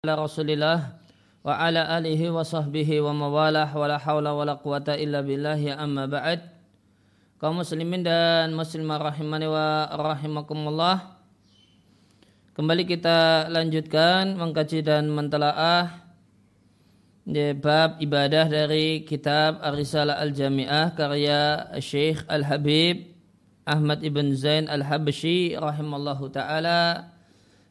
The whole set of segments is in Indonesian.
ala rasulillah wa ala alihi wa sahbihi wa mawalah wa la hawla wa la quwata illa billahi amma ba'd. Kaum muslimin dan muslimah rahimani wa rahimakumullah kembali kita lanjutkan mengkaji dan mentelaah di bab ibadah dari kitab Ar-Risalah Al-Jami'ah karya Syekh Al-Habib Ahmad Ibn Zain Al-Habshi rahimallahu ta'ala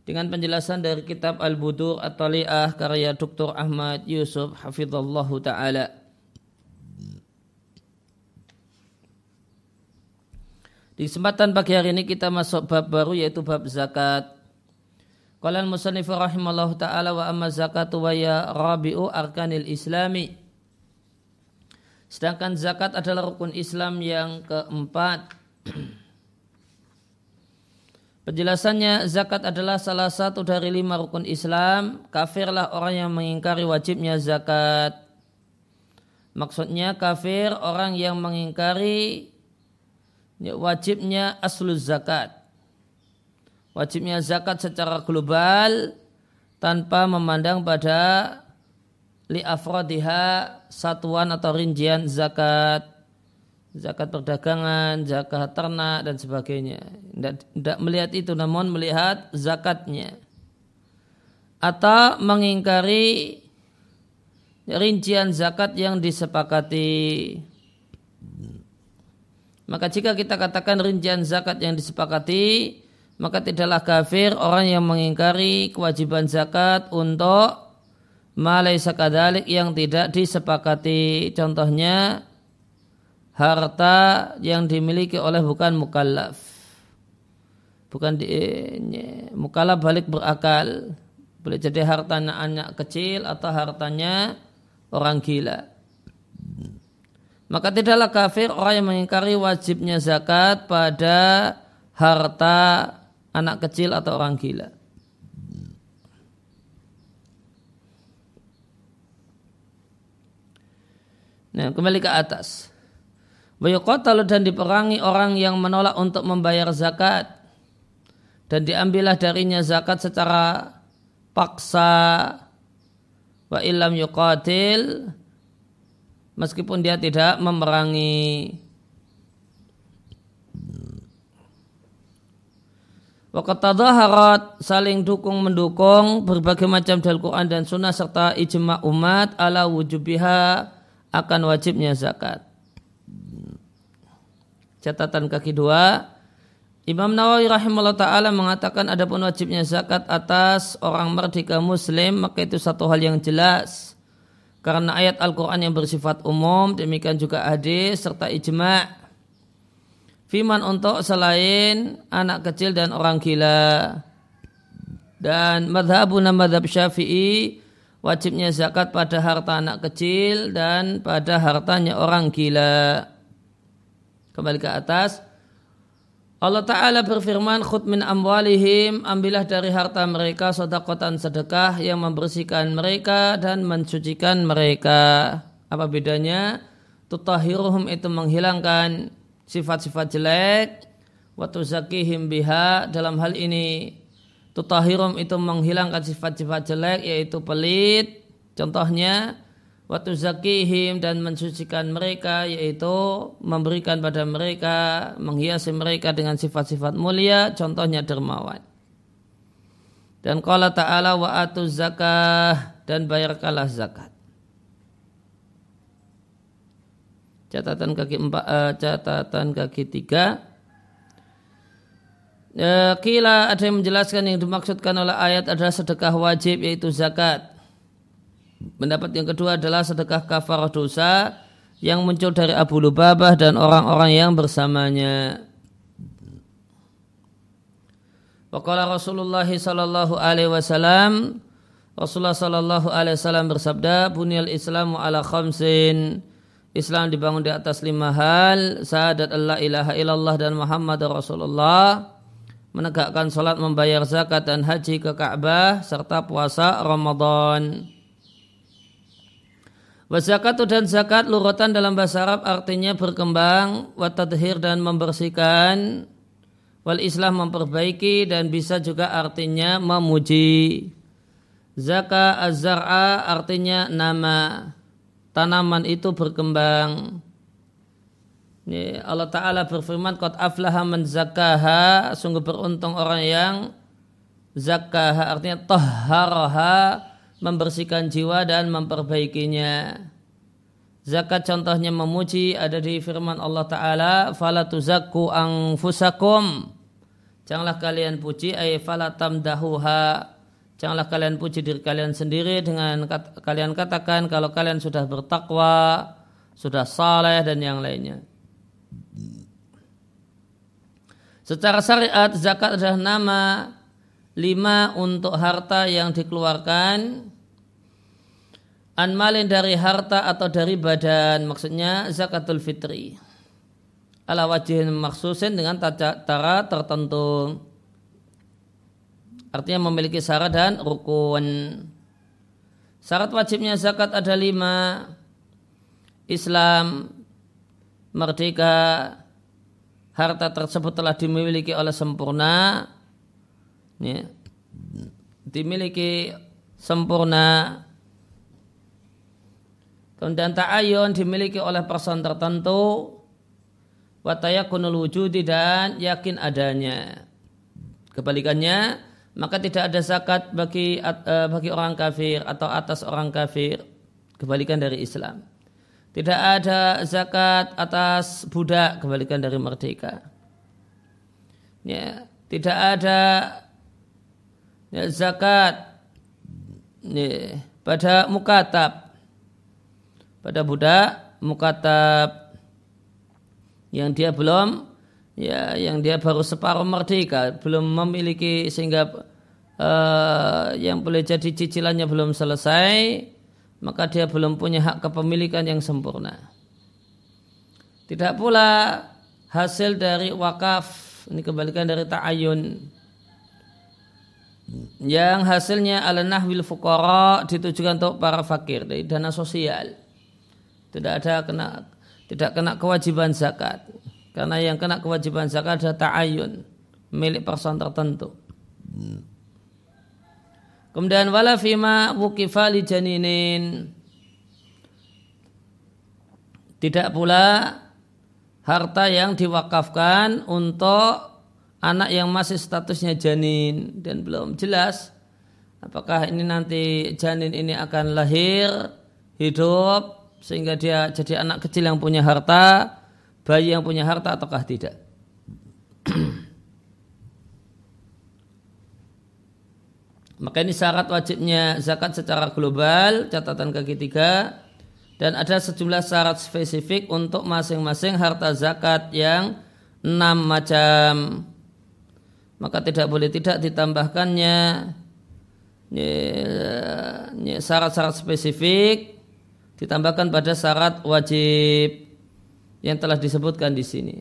dengan penjelasan dari kitab Al-Budur At-Tali'ah karya Dr. Ahmad Yusuf hafizallahu taala. Di kesempatan pagi hari ini kita masuk bab baru yaitu bab zakat. Qala al-musannif rahimallahu taala wa amma zakatu wa ya rabi'u arkanil islami. Sedangkan zakat adalah rukun Islam yang keempat. Penjelasannya zakat adalah salah satu dari lima rukun Islam. Kafirlah orang yang mengingkari wajibnya zakat. Maksudnya kafir orang yang mengingkari wajibnya aslu zakat. Wajibnya zakat secara global tanpa memandang pada li afrodiha satuan atau rincian zakat zakat perdagangan, zakat ternak dan sebagainya. Tidak melihat itu namun melihat zakatnya. Atau mengingkari rincian zakat yang disepakati. Maka jika kita katakan rincian zakat yang disepakati, maka tidaklah kafir orang yang mengingkari kewajiban zakat untuk malai sakadalik yang tidak disepakati. Contohnya harta yang dimiliki oleh bukan mukallaf. Bukan di, mukallaf balik berakal. Boleh jadi hartanya anak kecil atau hartanya orang gila. Maka tidaklah kafir orang yang mengingkari wajibnya zakat pada harta anak kecil atau orang gila. Nah, kembali ke atas. Wayuqatalu dan diperangi orang yang menolak untuk membayar zakat. Dan diambillah darinya zakat secara paksa. Wa illam yuqatil. Meskipun dia tidak memerangi. Wakatadaharat saling dukung mendukung berbagai macam dalil Quran dan Sunnah serta ijma umat ala wujubiha akan wajibnya zakat. Catatan kaki dua, Imam Nawawi rahimahullah ta'ala mengatakan ada pun wajibnya zakat atas orang merdeka muslim maka itu satu hal yang jelas. Karena ayat Al-Quran yang bersifat umum, demikian juga hadis serta ijma' Fiman untuk selain anak kecil dan orang gila. Dan madhabuna madhab syafi'i wajibnya zakat pada harta anak kecil dan pada hartanya orang gila. Kembali ke atas. Allah Ta'ala berfirman, Khud min amwalihim, ambillah dari harta mereka sodakotan sedekah yang membersihkan mereka dan mensucikan mereka. Apa bedanya? Tutahiruhum itu menghilangkan sifat-sifat jelek. Watu zakihim biha dalam hal ini. Tutahirum itu menghilangkan sifat-sifat jelek yaitu pelit. Contohnya, waktu zakihim dan mensucikan mereka yaitu memberikan pada mereka menghiasi mereka dengan sifat-sifat mulia contohnya dermawan. Dan qala ta'ala wa atu zakah dan bayarkanlah zakat. Catatan kaki empat uh, catatan kaki tiga. Kila ada yang menjelaskan yang dimaksudkan oleh ayat adalah sedekah wajib yaitu zakat Pendapat yang kedua adalah sedekah kafarah dosa yang muncul dari Abu Lubabah dan orang-orang yang bersamanya. Waqala Rasulullah sallallahu alaihi wasallam Rasulullah sallallahu alaihi wasallam bersabda bunyal islamu ala khamsin Islam dibangun di atas lima hal syahadat Allah ilaha illallah dan Muhammad Rasulullah menegakkan salat membayar zakat dan haji ke Ka'bah serta puasa Ramadan. Wazakatu dan zakat lurutan dalam bahasa Arab artinya berkembang, watadhir dan membersihkan, wal Islam memperbaiki dan bisa juga artinya memuji. Zaka az-zar'a artinya nama tanaman itu berkembang. Ini Allah Ta'ala berfirman, Qad aflaha man zakaha, sungguh beruntung orang yang zakaha, artinya tahharaha, membersihkan jiwa dan memperbaikinya. Zakat contohnya memuji ada di firman Allah Ta'ala, Fala tuzakku angfusakum. Janganlah kalian puji, ay falatam dahuha Janganlah kalian puji diri kalian sendiri dengan kat, kalian katakan kalau kalian sudah bertakwa, sudah saleh dan yang lainnya. Secara syariat zakat adalah nama lima untuk harta yang dikeluarkan an malin dari harta atau dari badan maksudnya zakatul fitri ala wajihin maksusin dengan cara tertentu Artinya memiliki syarat dan rukun. Syarat wajibnya zakat ada lima. Islam, merdeka, harta tersebut telah dimiliki oleh sempurna. Ya. Dimiliki sempurna. Kemudian ta'ayun dimiliki oleh person tertentu. Watayakunul wujudi dan yakin adanya. Kebalikannya, maka tidak ada zakat bagi uh, bagi orang kafir atau atas orang kafir kebalikan dari Islam. Tidak ada zakat atas budak kebalikan dari merdeka. Ya, tidak ada ya, zakat. Ya, pada mukatab. Pada budak mukatab. Yang dia belum ya yang dia baru separuh merdeka belum memiliki sehingga uh, yang boleh jadi cicilannya belum selesai maka dia belum punya hak kepemilikan yang sempurna. Tidak pula hasil dari wakaf ini kembalikan dari ta'ayun yang hasilnya ala nahwil fukara ditujukan untuk para fakir dari dana sosial tidak ada kena tidak kena kewajiban zakat karena yang kena kewajiban zakat adalah ta'ayun milik person tertentu. Kemudian wala fima wukifa li janinin. Tidak pula harta yang diwakafkan untuk anak yang masih statusnya janin dan belum jelas apakah ini nanti janin ini akan lahir hidup sehingga dia jadi anak kecil yang punya harta bayi yang punya harta ataukah tidak. Maka ini syarat wajibnya zakat secara global, catatan kaki tiga, dan ada sejumlah syarat spesifik untuk masing-masing harta zakat yang enam macam. Maka tidak boleh tidak ditambahkannya syarat-syarat spesifik ditambahkan pada syarat wajib yang telah disebutkan di sini.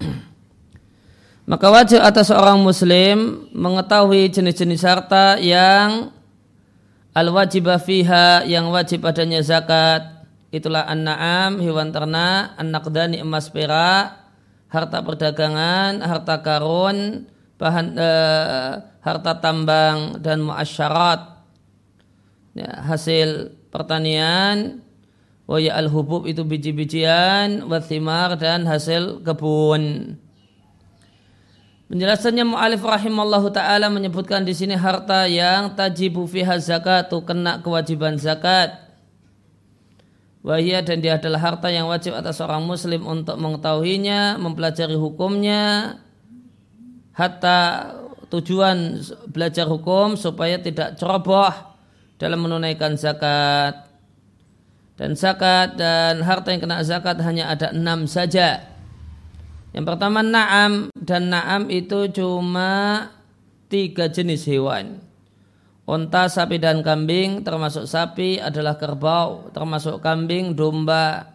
Maka wajib atas seorang muslim mengetahui jenis-jenis harta yang al-wajibah fiha yang wajib adanya zakat. Itulah an-na'am, hewan ternak, an-naqdani emas perak, harta perdagangan, harta karun, bahan eh, harta tambang dan muasyarat. Ya, hasil pertanian, Waya al-hubub itu biji-bijian, wathimar dan hasil kebun. Penjelasannya mu'alif rahimallahu ta'ala menyebutkan di sini harta yang tajibu fiha zakat kena kewajiban zakat. Wahia dan dia adalah harta yang wajib atas seorang muslim untuk mengetahuinya, mempelajari hukumnya, hatta tujuan belajar hukum supaya tidak ceroboh dalam menunaikan zakat. Dan zakat dan harta yang kena zakat hanya ada enam saja. Yang pertama naam dan naam itu cuma tiga jenis hewan. Unta, sapi dan kambing termasuk sapi adalah kerbau, termasuk kambing, domba.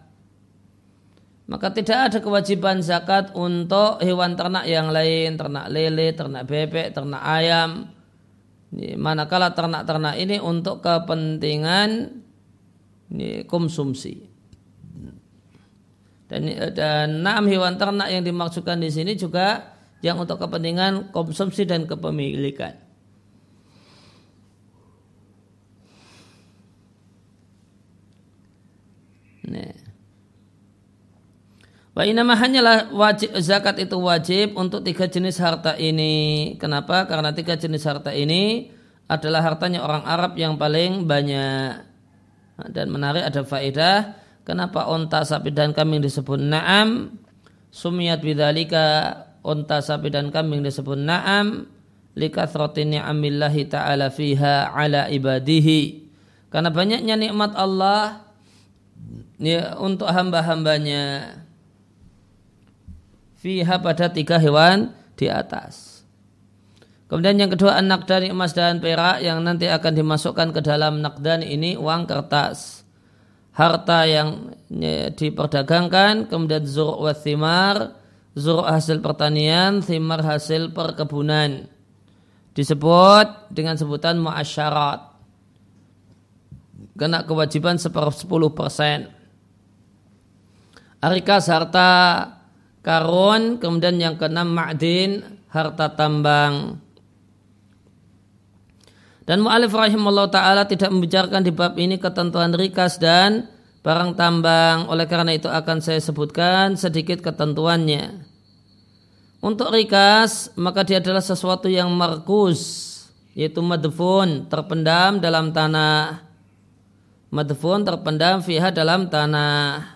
Maka tidak ada kewajiban zakat untuk hewan ternak yang lain, ternak lele, ternak bebek, ternak ayam. Manakala ternak-ternak ini untuk kepentingan konsumsi. Dan dan enam hewan ternak yang dimaksudkan di sini juga yang untuk kepentingan konsumsi dan kepemilikan. Wa inama hanyalah wajib zakat itu wajib untuk tiga jenis harta ini. Kenapa? Karena tiga jenis harta ini adalah hartanya orang Arab yang paling banyak. Dan menarik ada faedah. Kenapa onta sapi dan kambing disebut na'am? Sumiyat bidalika onta sapi dan kambing disebut na'am. Likathrati ni'amillahi ta'ala fiha ala ibadihi. Karena banyaknya nikmat Allah ya, untuk hamba-hambanya fiha pada tiga hewan di atas. Kemudian yang kedua anak dari emas dan perak yang nanti akan dimasukkan ke dalam nakdan ini uang kertas. Harta yang diperdagangkan, kemudian zur wa thimar, zur hasil pertanian, thimar hasil perkebunan. Disebut dengan sebutan muasyarat. Kena kewajiban seper persen. Arikas harta karun, kemudian yang keenam ma'din, harta tambang. Dan mu'alif rahimahullah ta'ala tidak membicarakan di bab ini ketentuan rikas dan barang tambang. Oleh karena itu akan saya sebutkan sedikit ketentuannya. Untuk rikas, maka dia adalah sesuatu yang markus, yaitu madfun, terpendam dalam tanah. Madfun terpendam fiha dalam tanah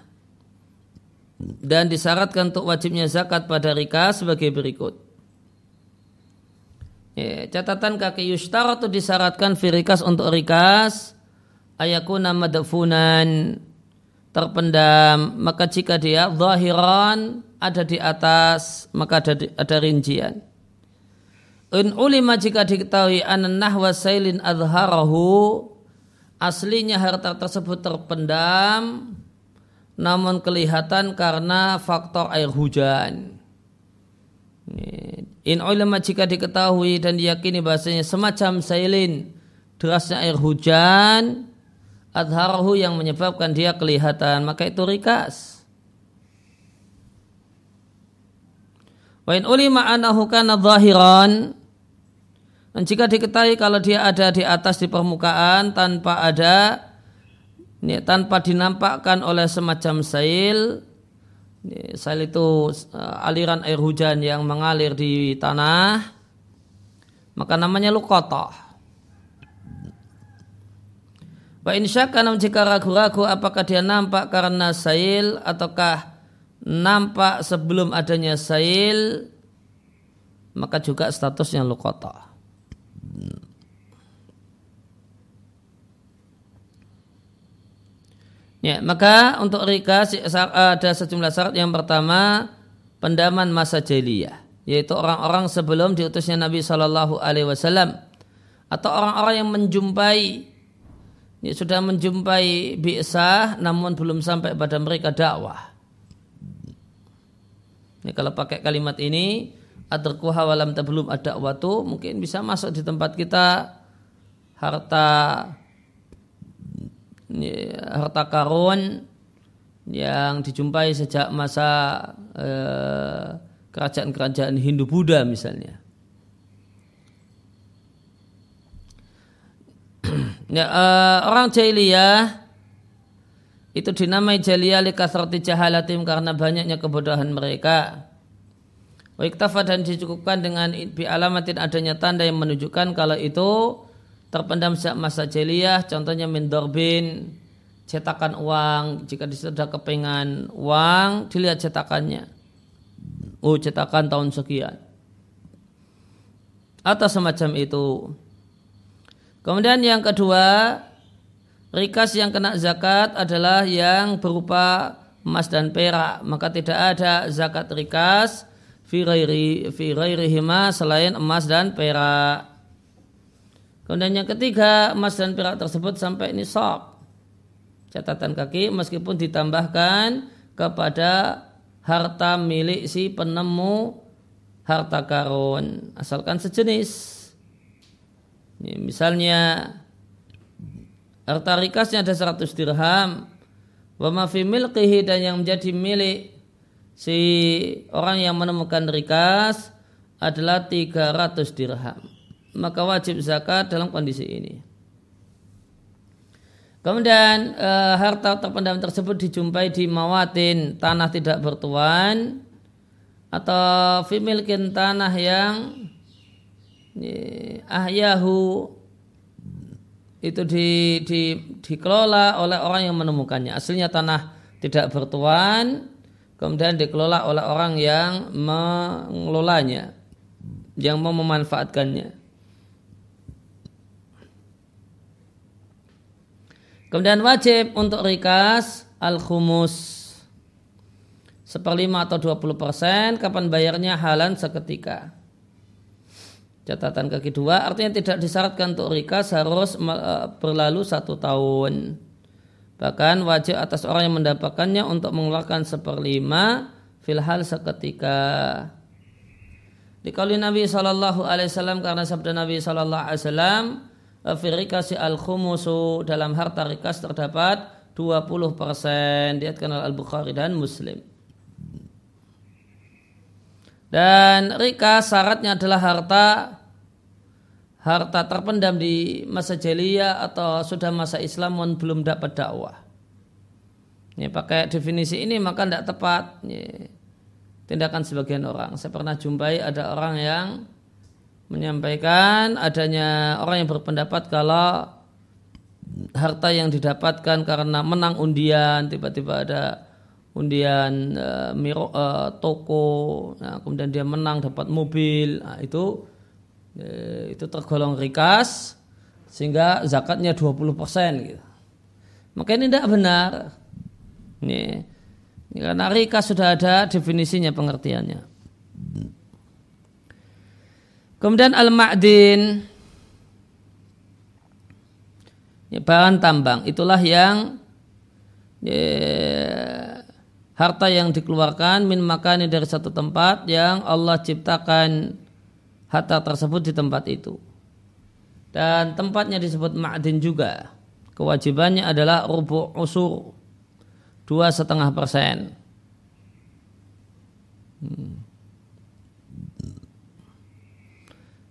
dan disyaratkan untuk wajibnya zakat pada rika sebagai berikut. Ya, catatan kaki yustar itu disyaratkan firikas untuk rikas ayakuna madfunan terpendam maka jika dia zahiran ada di atas maka ada ada rincian. In ulima jika diketahui anan nahwa sailin adharahu aslinya harta tersebut terpendam namun kelihatan karena faktor air hujan. In ulama jika diketahui dan diyakini bahasanya semacam sailin derasnya air hujan adharahu yang menyebabkan dia kelihatan maka itu rikas. Wa in ulima anahu kana zahiran dan jika diketahui kalau dia ada di atas di permukaan tanpa ada ini tanpa dinampakkan oleh semacam sail sail itu uh, aliran air hujan yang mengalir di tanah maka namanya lukotoh Wa insyakan jika ragu-ragu apakah dia nampak karena sail ataukah nampak sebelum adanya sail maka juga statusnya lukotoh. Ya, maka untuk rika ada sejumlah syarat. Yang pertama, pendaman masa jahiliyah, yaitu orang-orang sebelum diutusnya Nabi Shallallahu Alaihi Wasallam atau orang-orang yang menjumpai ya, sudah menjumpai bi'sah namun belum sampai pada mereka dakwah. Ya, kalau pakai kalimat ini adarkuha walam belum ada waktu mungkin bisa masuk di tempat kita harta harta karun yang dijumpai sejak masa eh, kerajaan-kerajaan Hindu Buddha misalnya. ya, uh, orang jahiliyah itu dinamai jahiliyah likasrati jahalatim karena banyaknya kebodohan mereka. Wiktafa dan dicukupkan dengan bi alamatin adanya tanda yang menunjukkan kalau itu terpendam sejak masa jahiliyah contohnya mindorbin cetakan uang jika sudah kepengan uang dilihat cetakannya. Oh cetakan tahun sekian. Atau semacam itu. Kemudian yang kedua rikas yang kena zakat adalah yang berupa emas dan perak. Maka tidak ada zakat rikas fi selain emas dan perak Kemudian yang ketiga, emas dan perak tersebut sampai nisab. Catatan kaki meskipun ditambahkan kepada harta milik si penemu harta karun asalkan sejenis. Ini misalnya harta rikasnya ada 100 dirham wa ma fi dan yang menjadi milik si orang yang menemukan rikas adalah 300 dirham maka wajib zakat dalam kondisi ini. Kemudian e, harta terpendam tersebut dijumpai di mawatin tanah tidak bertuan atau fimilkin tanah yang ahyahu itu di, di, dikelola oleh orang yang menemukannya. Aslinya tanah tidak bertuan, kemudian dikelola oleh orang yang mengelolanya, yang mau memanfaatkannya. Kemudian wajib untuk rikas al-khumus seperlima atau 20 persen, kapan bayarnya halan seketika. Catatan kaki dua, artinya tidak disyaratkan untuk rikas harus e, berlalu satu tahun. Bahkan wajib atas orang yang mendapatkannya untuk mengeluarkan seperlima filhal seketika. Di kali Nabi Wasallam karena sabda Nabi Wasallam, firikasi al khumusu dalam harta rikas terdapat 20 persen diatkan al Bukhari dan Muslim. Dan rikas syaratnya adalah harta harta terpendam di masa jahiliyah atau sudah masa Islam pun belum dapat dakwah. Ya, pakai definisi ini maka tidak tepat ya, tindakan sebagian orang. Saya pernah jumpai ada orang yang menyampaikan adanya orang yang berpendapat kalau harta yang didapatkan karena menang undian tiba-tiba ada undian uh, miro, uh, toko nah, kemudian dia menang dapat mobil nah, itu Eh, itu tergolong rikas sehingga zakatnya 20% gitu. Maka ini tidak benar. Ini karena rikas sudah ada definisinya pengertiannya. Kemudian al-ma'din ya, bahan tambang itulah yang ya, harta yang dikeluarkan min makani dari satu tempat yang Allah ciptakan harta tersebut di tempat itu. Dan tempatnya disebut ma'din juga. Kewajibannya adalah rubu usur. Dua setengah persen. Hmm.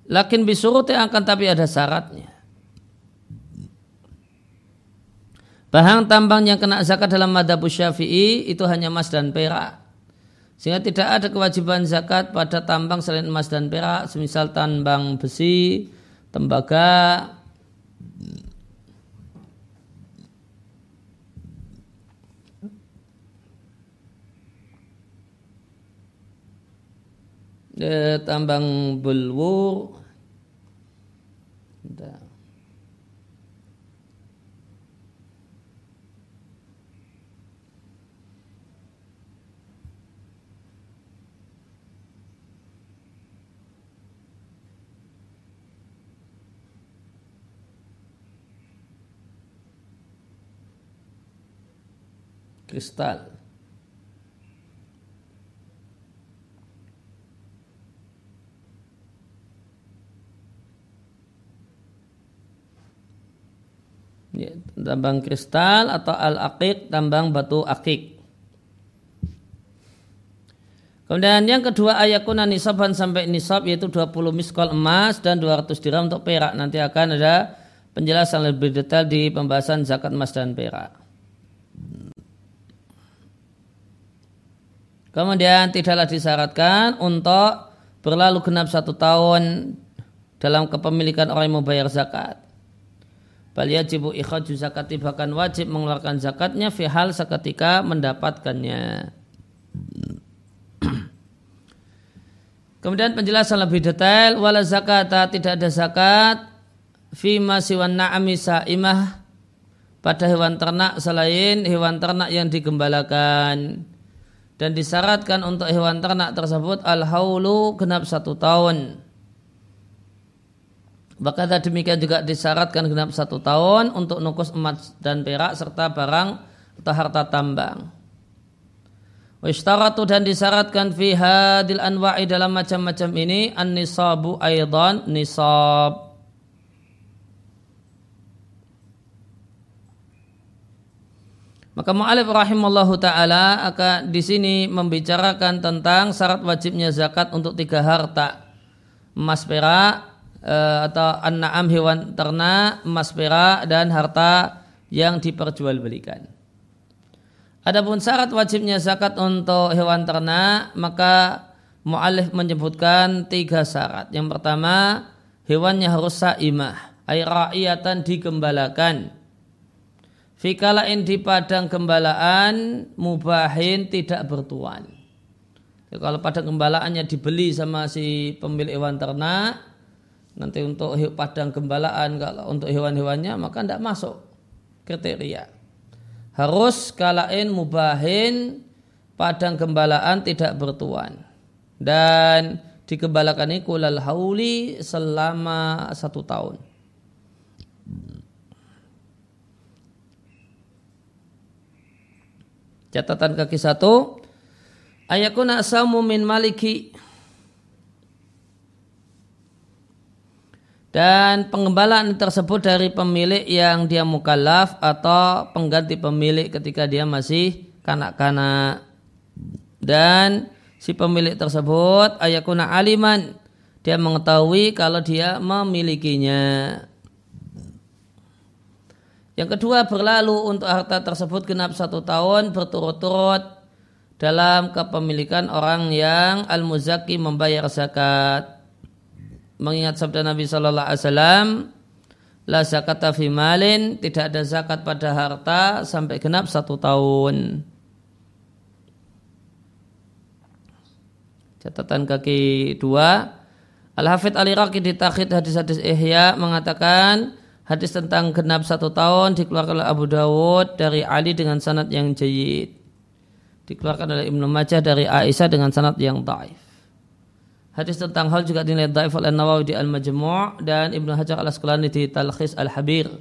Lakin bisuruti akan tapi ada syaratnya. Bahan tambang yang kena zakat dalam madhab syafi'i itu hanya emas dan perak. Sehingga tidak ada kewajiban zakat pada tambang selain emas dan perak, semisal tambang besi, tembaga, eh, tambang bulwur, kristal. Ya, tambang kristal atau al-aqiq, tambang batu akik. Kemudian yang kedua ayakuna nisaban sampai nisab yaitu 20 miskol emas dan 200 dirham untuk perak. Nanti akan ada penjelasan lebih detail di pembahasan zakat emas dan perak. Kemudian tidaklah disyaratkan untuk berlalu genap satu tahun dalam kepemilikan orang yang membayar zakat. Bal yajibu ikhraju zakati bahkan wajib mengeluarkan zakatnya fi hal seketika mendapatkannya. Kemudian penjelasan lebih detail wala zakata tidak ada zakat fi masiwan na'ami sa'imah pada hewan ternak selain hewan ternak yang digembalakan dan disyaratkan untuk hewan ternak tersebut al-haulu genap satu tahun. Bahkan demikian juga disyaratkan genap satu tahun untuk nukus emas dan perak serta barang atau harta tambang. Wishtaratu dan disyaratkan fi hadil anwa'i dalam macam-macam ini an-nisabu aidan nisab. Maka mu'alif rahimallahu taala akan di sini membicarakan tentang syarat wajibnya zakat untuk tiga harta. Emas perak e, atau an-na'am hewan ternak, emas perak dan harta yang diperjualbelikan. Adapun syarat wajibnya zakat untuk hewan ternak, maka mu'alif menyebutkan tiga syarat. Yang pertama, hewannya harus sa'imah, ay ra'iyatan digembalakan. Fikalain di padang gembalaan mubahin tidak bertuan. Ya, kalau padang gembalaannya dibeli sama si pemilik hewan ternak, nanti untuk padang gembalaan kalau untuk hewan-hewannya maka tidak masuk kriteria. Harus kalain mubahin padang gembalaan tidak bertuan. Dan dikembalakan ini kulal hauli selama satu tahun. Catatan kaki satu. Ayakuna asamu min maliki. Dan pengembalaan tersebut dari pemilik yang dia mukallaf atau pengganti pemilik ketika dia masih kanak-kanak. Dan si pemilik tersebut ayakuna aliman. Dia mengetahui kalau dia memilikinya. Yang kedua berlalu untuk harta tersebut genap satu tahun berturut-turut dalam kepemilikan orang yang al-muzaki membayar zakat. Mengingat sabda Nabi Shallallahu Alaihi Wasallam, la zakat malin, tidak ada zakat pada harta sampai genap satu tahun. Catatan kaki dua, Al-Hafidh Al-Iraqi di takhid hadis-hadis Ihya mengatakan Hadis tentang genap satu tahun dikeluarkan oleh Abu Dawud dari Ali dengan sanad yang jayid. Dikeluarkan oleh Ibnu Majah dari Aisyah dengan sanad yang taif. Hadis tentang hal juga dinilai daif oleh Nawawi di Al-Majmu' dan Ibnu Hajar Al-Asqalani di Talkhis Al-Habir.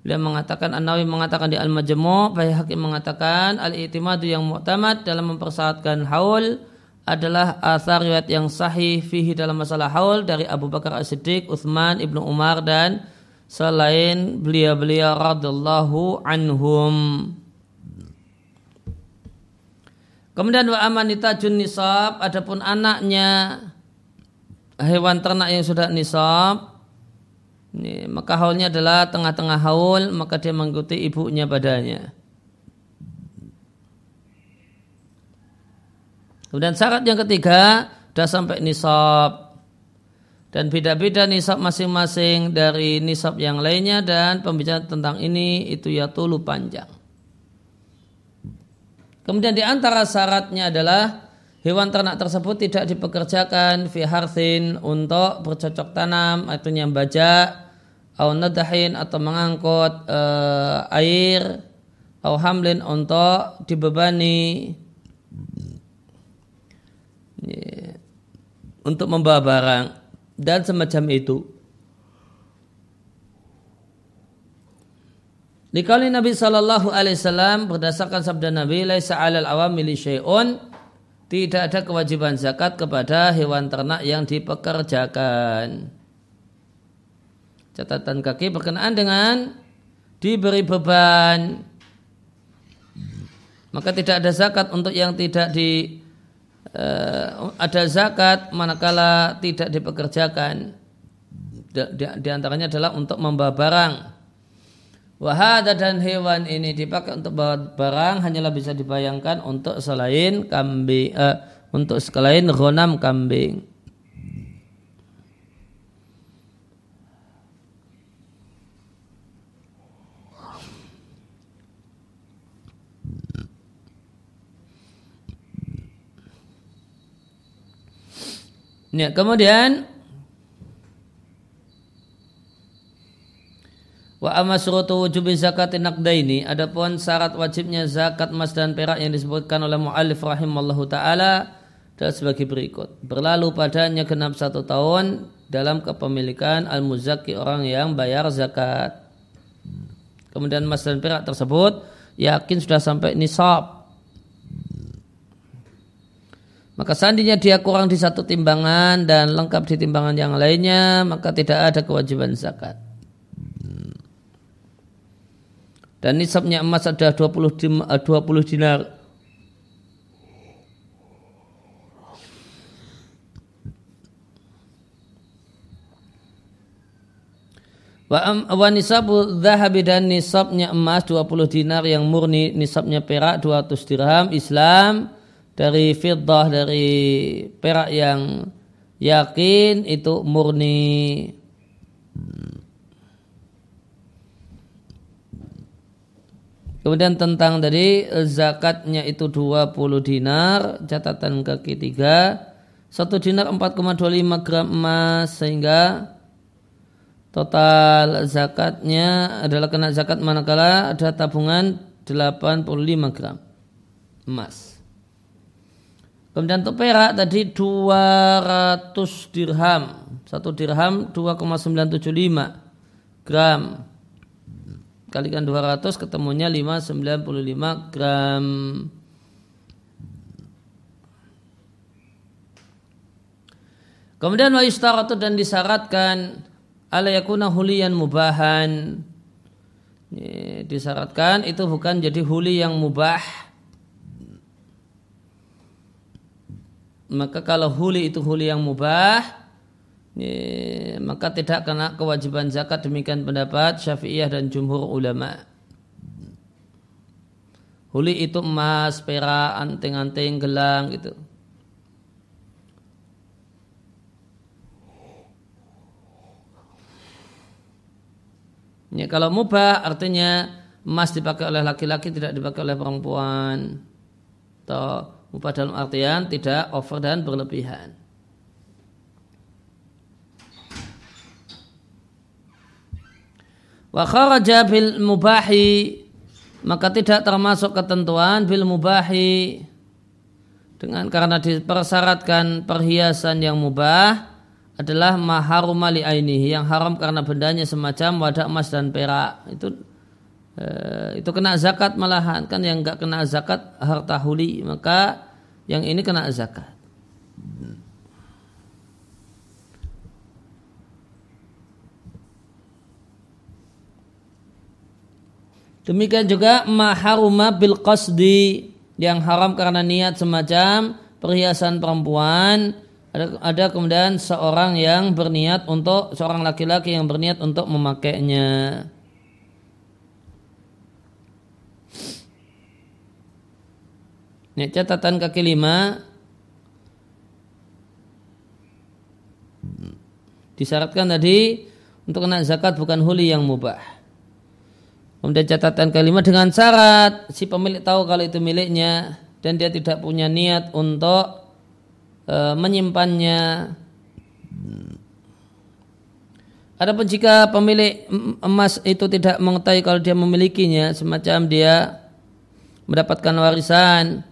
Beliau mengatakan An-Nawawi mengatakan di Al-Majmu' Hakim mengatakan al-i'timadu yang mu'tamad dalam mempersyaratkan haul adalah asar riwayat yang sahih fihi dalam masalah haul dari Abu Bakar As-Siddiq, Uthman, Ibnu Umar dan selain beliau-beliau radallahu anhum. Kemudian wa amanita jun nisab, adapun anaknya hewan ternak yang sudah nisab, ini, maka haulnya adalah tengah-tengah haul, maka dia mengikuti ibunya padanya. Kemudian syarat yang ketiga, sudah sampai nisab dan beda-beda nisab masing-masing dari nisab yang lainnya dan pembicaraan tentang ini itu ya tulu panjang. Kemudian di antara syaratnya adalah hewan ternak tersebut tidak dipekerjakan fi harthin untuk bercocok tanam, artinya bajak, atau nadahin atau mengangkut e, air, atau hamlin untuk dibebani untuk membawa barang dan semacam itu. Dikali Nabi Shallallahu Alaihi Wasallam berdasarkan sabda Nabi, "Laisa alal awamili syai'un." Tidak ada kewajiban zakat kepada hewan ternak yang dipekerjakan. Catatan kaki berkenaan dengan diberi beban. Maka tidak ada zakat untuk yang tidak di ada zakat manakala tidak dipekerjakan. Di, di, di antaranya adalah untuk membawa barang. Wahada dan hewan ini dipakai untuk bawa barang hanyalah bisa dibayangkan untuk selain kambing uh, untuk selain ronam kambing Ya, kemudian Wa amma surutu wujubi zakat naqdaini adapun syarat wajibnya zakat emas dan perak yang disebutkan oleh muallif rahimallahu taala adalah sebagai berikut. Berlalu padanya genap satu tahun dalam kepemilikan al-muzaki orang yang bayar zakat. Kemudian emas dan perak tersebut yakin sudah sampai nisab maka seandainya dia kurang di satu timbangan dan lengkap di timbangan yang lainnya, maka tidak ada kewajiban zakat. Dan nisabnya emas ada 20, 20 eh, dinar. Wa nisabu zahabi dan nisabnya emas 20 dinar yang murni nisabnya perak 200 dirham Islam dari fiddah dari perak yang yakin itu murni Kemudian tentang dari zakatnya itu 20 dinar, catatan kaki 3, satu dinar 4,25 gram emas sehingga total zakatnya adalah kena zakat manakala ada tabungan 85 gram emas. Kemudian untuk perak tadi 200 dirham, satu dirham 2,975 gram kalikan 200 ketemunya 595 gram. Kemudian wa yustaratu dan disyaratkan ala yakuna huliyan mubahan. Disyaratkan itu bukan jadi huli yang mubah. Maka kalau huli itu huli yang mubah, Ya, maka tidak kena kewajiban zakat demikian pendapat Syafi'iyah dan jumhur ulama. Huli itu emas, perak, anting-anting, gelang gitu. Ya, kalau mubah artinya emas dipakai oleh laki-laki tidak dipakai oleh perempuan. Atau mubah dalam artian tidak over dan berlebihan. Wa kharaja bil mubahi maka tidak termasuk ketentuan bil mubahi dengan karena dipersyaratkan perhiasan yang mubah adalah maharumali ainihi yang haram karena bendanya semacam wadah emas dan perak itu itu kena zakat malahan. Kan yang enggak kena zakat harta huli maka yang ini kena zakat. Demikian juga maharuma bil qasdi yang haram karena niat semacam perhiasan perempuan. Ada, ada kemudian seorang yang berniat untuk seorang laki-laki yang berniat untuk memakainya. Ini catatan kaki lima disyaratkan tadi untuk kena zakat bukan huli yang mubah. Kemudian catatan kelima dengan syarat si pemilik tahu kalau itu miliknya dan dia tidak punya niat untuk e, menyimpannya. Adapun jika pemilik emas itu tidak mengetahui kalau dia memilikinya, semacam dia mendapatkan warisan,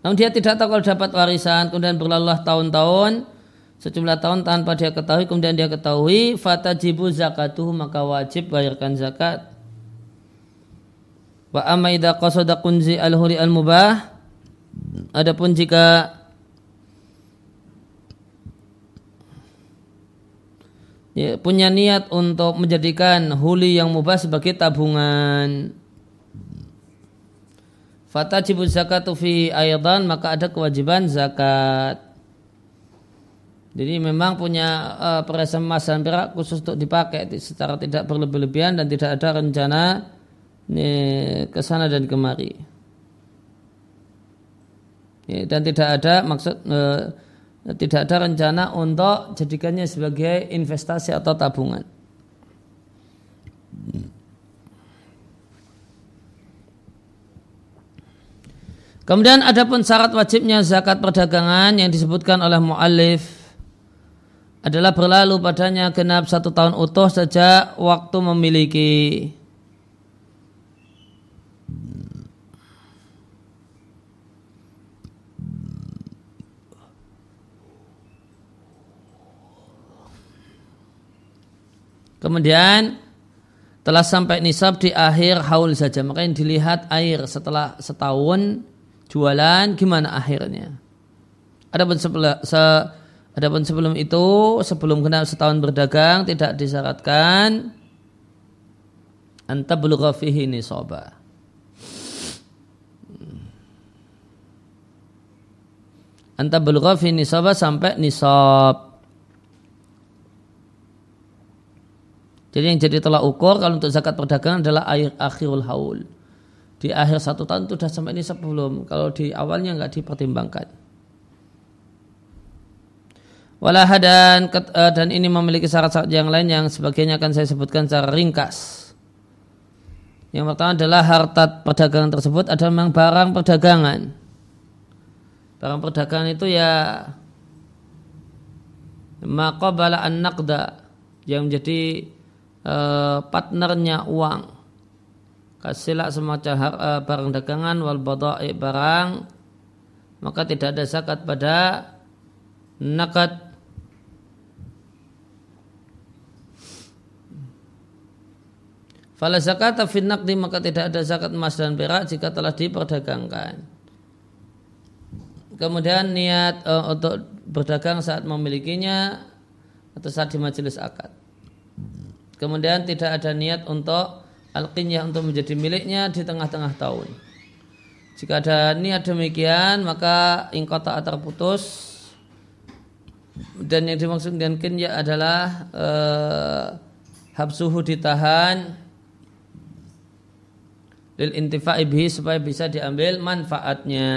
Namun dia tidak tahu kalau dapat warisan, kemudian berlalu tahun-tahun, sejumlah tahun tanpa dia ketahui, kemudian dia ketahui, fatajibu zakatuh, maka wajib bayarkan zakat. Wa amma qasada kunzi al-huri al-mubah, adapun jika ya, punya niat untuk menjadikan huli yang mubah sebagai tabungan, Fatajibu zakatu fi aydan maka ada kewajiban zakat. Jadi memang punya uh, perhiasan emas dan perak khusus untuk dipakai secara tidak berlebih-lebihan dan tidak ada rencana ke sana dan kemari. Dan tidak ada maksud uh, tidak ada rencana untuk jadikannya sebagai investasi atau tabungan. Kemudian ada pun syarat wajibnya zakat perdagangan yang disebutkan oleh mu'alif adalah berlalu padanya genap satu tahun utuh sejak waktu memiliki. Kemudian telah sampai nisab di akhir haul saja. Maka yang dilihat air setelah setahun jualan gimana akhirnya. Adapun sebelum se, adapun sebelum itu sebelum kena setahun berdagang tidak disyaratkan anta belugha fihi nisaba. anta belugha fi nisabah sampai nisab. Jadi yang jadi telah ukur kalau untuk zakat perdagangan adalah air akhirul haul. Di akhir satu tahun itu sudah sampai nisab belum. Kalau di awalnya nggak dipertimbangkan. Walah dan eh, dan ini memiliki syarat-syarat yang lain yang sebagainya akan saya sebutkan secara ringkas. Yang pertama adalah harta perdagangan tersebut adalah memang barang perdagangan. Barang perdagangan itu ya maqabala an-naqda yang menjadi uh, partnernya uang. Kasihlah semacam uh, barang dagangan wal bada'i barang maka tidak ada zakat pada nakad Fala zakat fin naqdi maka tidak ada zakat emas dan perak jika telah diperdagangkan. Kemudian niat uh, untuk berdagang saat memilikinya atau saat di majelis akad. Kemudian tidak ada niat untuk al untuk menjadi miliknya di tengah-tengah tahun. Jika ada niat demikian maka ingkota terputus dan yang dimaksud dengan kinya adalah uh, habsuhu ditahan lil intifa'i bihi supaya bisa diambil manfaatnya.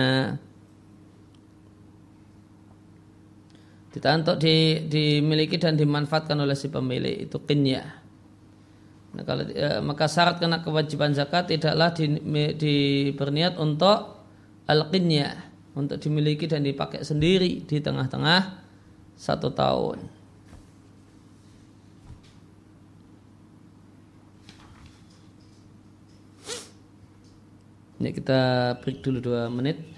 Ditahan untuk di, dimiliki dan dimanfaatkan oleh si pemilik itu kinya. Nah, kalau e, maka syarat kena kewajiban zakat tidaklah di, di berniat untuk al untuk dimiliki dan dipakai sendiri di tengah-tengah satu tahun. Ini kita break dulu dua menit.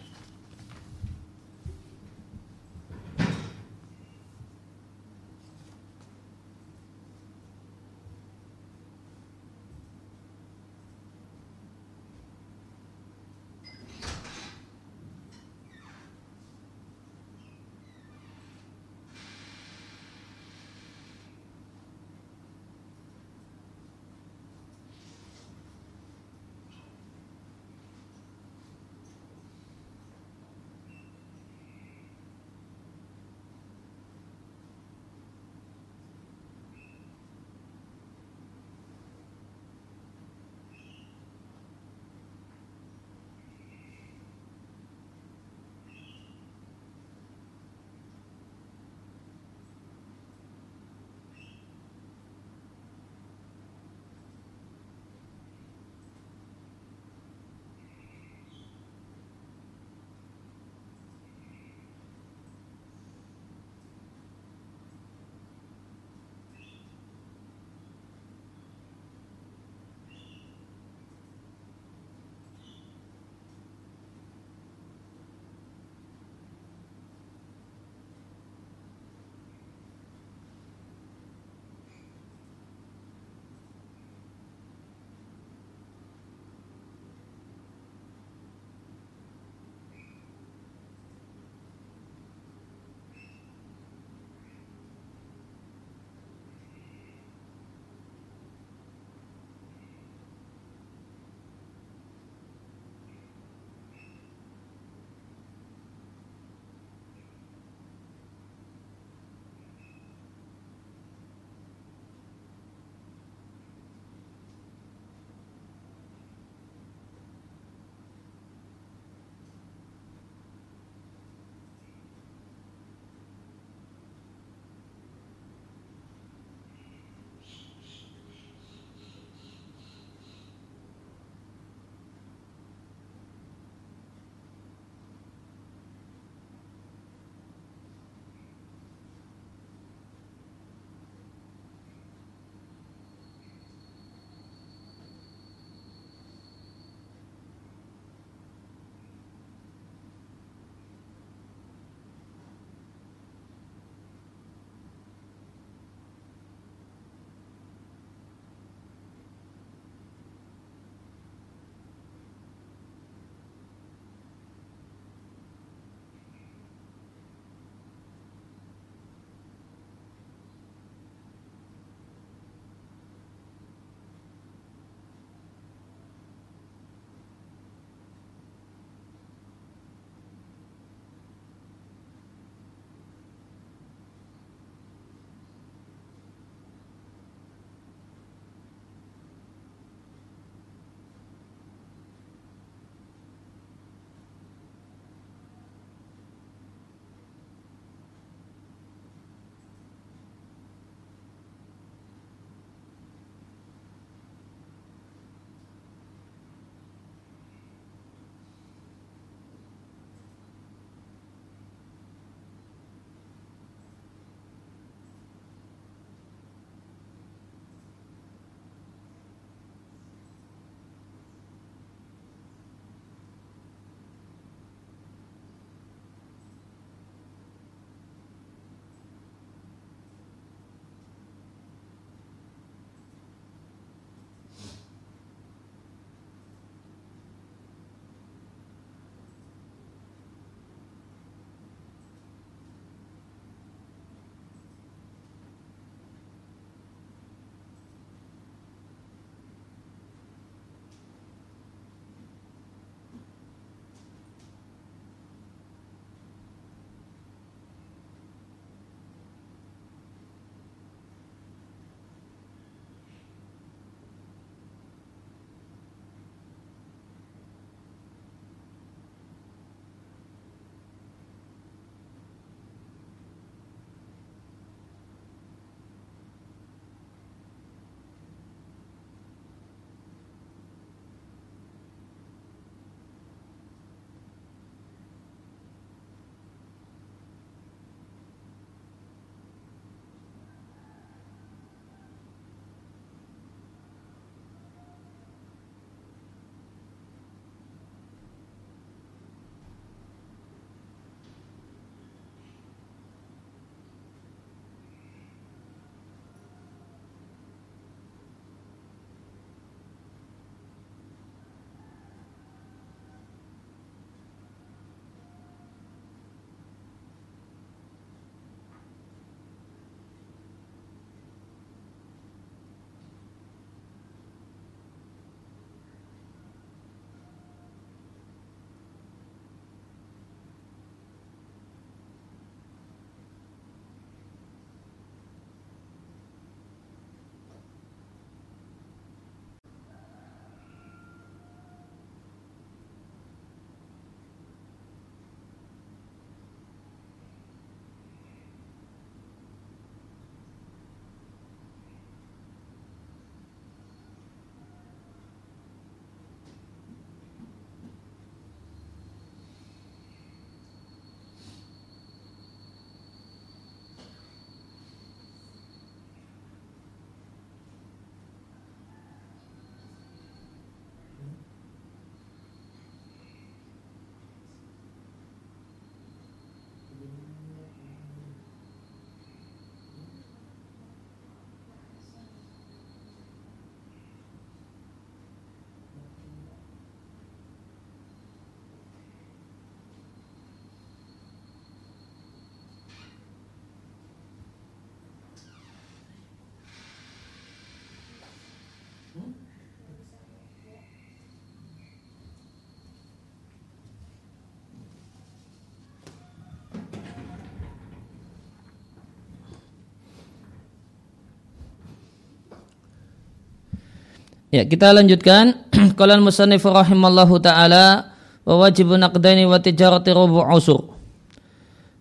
Ya, kita lanjutkan. Qala al-musannif rahimallahu taala wa wajibun aqdaini wa tijarati rubu usur.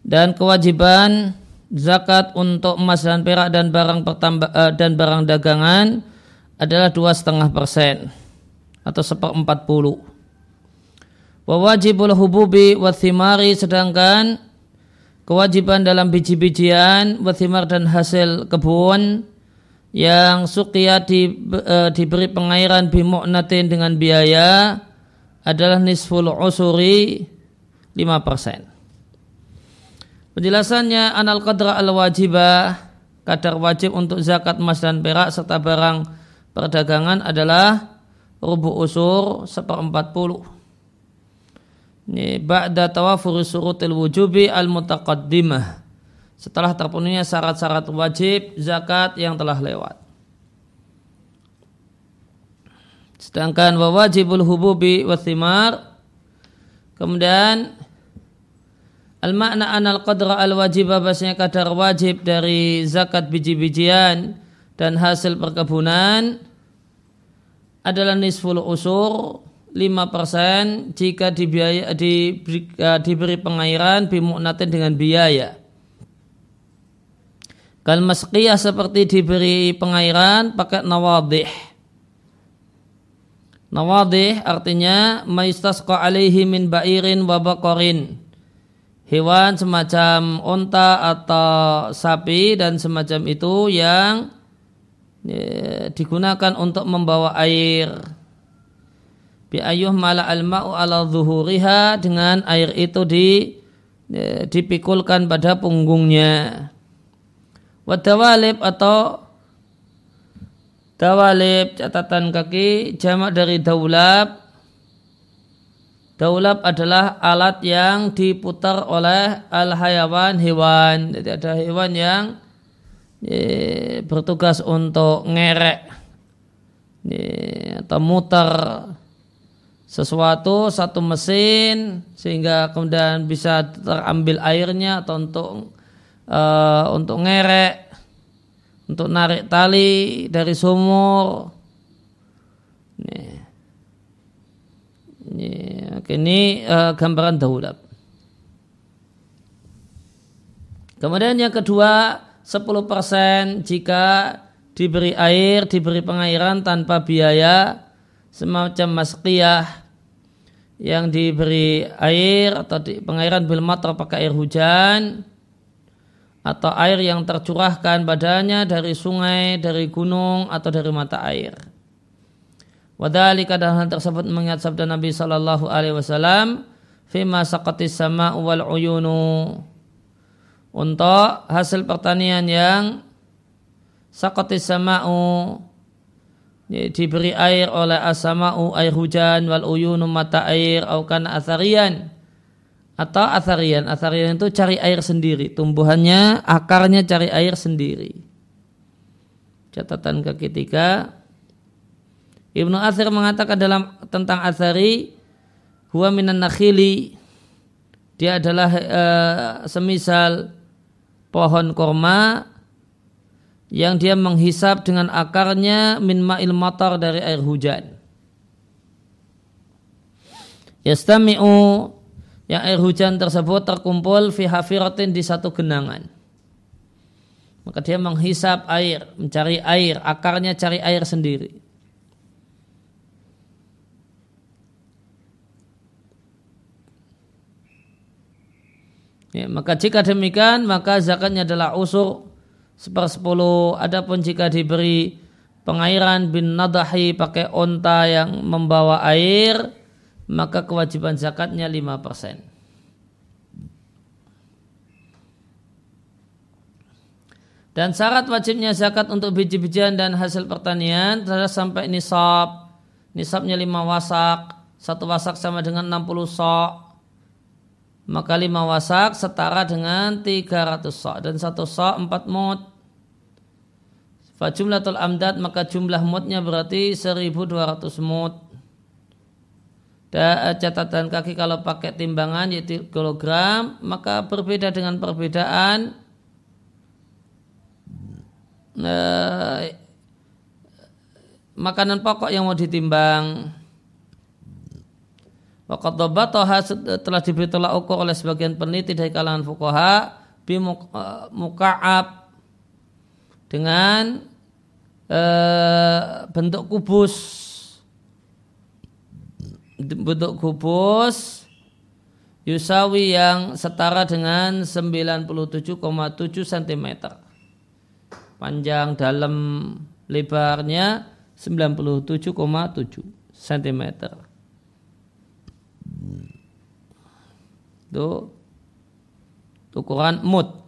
Dan kewajiban zakat untuk emas dan perak dan barang pertambah uh, dan barang dagangan adalah dua setengah persen atau seperempat puluh. Wa wajibul hububi wa thimari sedangkan kewajiban dalam biji-bijian wa thimar dan hasil kebun yang suqiyah di, e, diberi pengairan bimu'natin dengan biaya adalah nisful usuri 5%. Penjelasannya anal qadra al wajibah kadar wajib untuk zakat emas dan perak serta barang perdagangan adalah rubu usur seperempat puluh. Ini ba'da tawafur surutil wujubi al mutaqaddimah setelah terpenuhnya syarat-syarat wajib zakat yang telah lewat. Sedangkan wajibul hububi wa thimar kemudian al makna anal qadra al wajibah bahasanya kadar wajib dari zakat biji-bijian dan hasil perkebunan adalah nisful usur 5% jika dibiaya, diberi, diberi pengairan bimu'natin dengan biaya. Kal masqiyah seperti diberi pengairan pakai nawadih. Nawadih artinya maistasqa alaihi min ba'irin wa baqarin. Hewan semacam onta atau sapi dan semacam itu yang ya, digunakan untuk membawa air. Bi ayuh mala al-ma'u ala zuhuriha dengan air itu di ya, dipikulkan pada punggungnya. Wadawalib atau dawalib catatan kaki jamak dari daulab. Daulab adalah alat yang diputar oleh al-hayawan hewan. Jadi ada hewan yang ye, bertugas untuk ngerek ye, atau muter sesuatu satu mesin sehingga kemudian bisa terambil airnya atau untuk uh, untuk ngerek, untuk narik tali dari sumur. Nih. Ini, uh, gambaran daulab. Kemudian yang kedua, 10% jika diberi air, diberi pengairan tanpa biaya semacam masqiyah yang diberi air atau di, pengairan bil pakai air hujan atau air yang tercurahkan padanya dari sungai, dari gunung atau dari mata air. Wadali kadang hal tersebut mengingat sabda Nabi Shallallahu Alaihi Wasallam, "Fima sakatis sama wal uyunu." Untuk hasil pertanian yang sakatis sama'u diberi air oleh asama'u air hujan wal uyunu mata air aukan asarian atau atharian. Atharian itu cari air sendiri. Tumbuhannya, akarnya cari air sendiri. Catatan ke ketiga. Ibnu Athir mengatakan dalam tentang athari huwa minan nakhili dia adalah e, semisal pohon korma yang dia menghisap dengan akarnya min ma'il matar dari air hujan. Yastami'u yang air hujan tersebut terkumpul fi hafiratin di satu genangan. Maka dia menghisap air, mencari air, akarnya cari air sendiri. Ya, maka jika demikian maka zakatnya adalah usur sepersepuluh. Adapun jika diberi pengairan bin nadahi pakai onta yang membawa air, maka kewajiban zakatnya 5%. Dan syarat wajibnya zakat untuk biji-bijian dan hasil pertanian adalah sampai nisab. Nisabnya 5 wasak. Satu wasak sama dengan 60 sok. Maka 5 wasak setara dengan 300 sok. Dan satu sok 4 mut. Fajumlatul amdad maka jumlah mutnya berarti 1200 mut. Eh, catatan kaki kalau pakai timbangan yaitu kilogram maka berbeda dengan perbedaan uh, makanan pokok yang mau ditimbang. Waqad toha telah diberi tolak ukur oleh sebagian peneliti dari kalangan fuqaha bi muka'ab dengan e, bentuk kubus bentuk kubus yusawi yang setara dengan 97,7 cm panjang dalam lebarnya 97,7 cm itu ukuran mut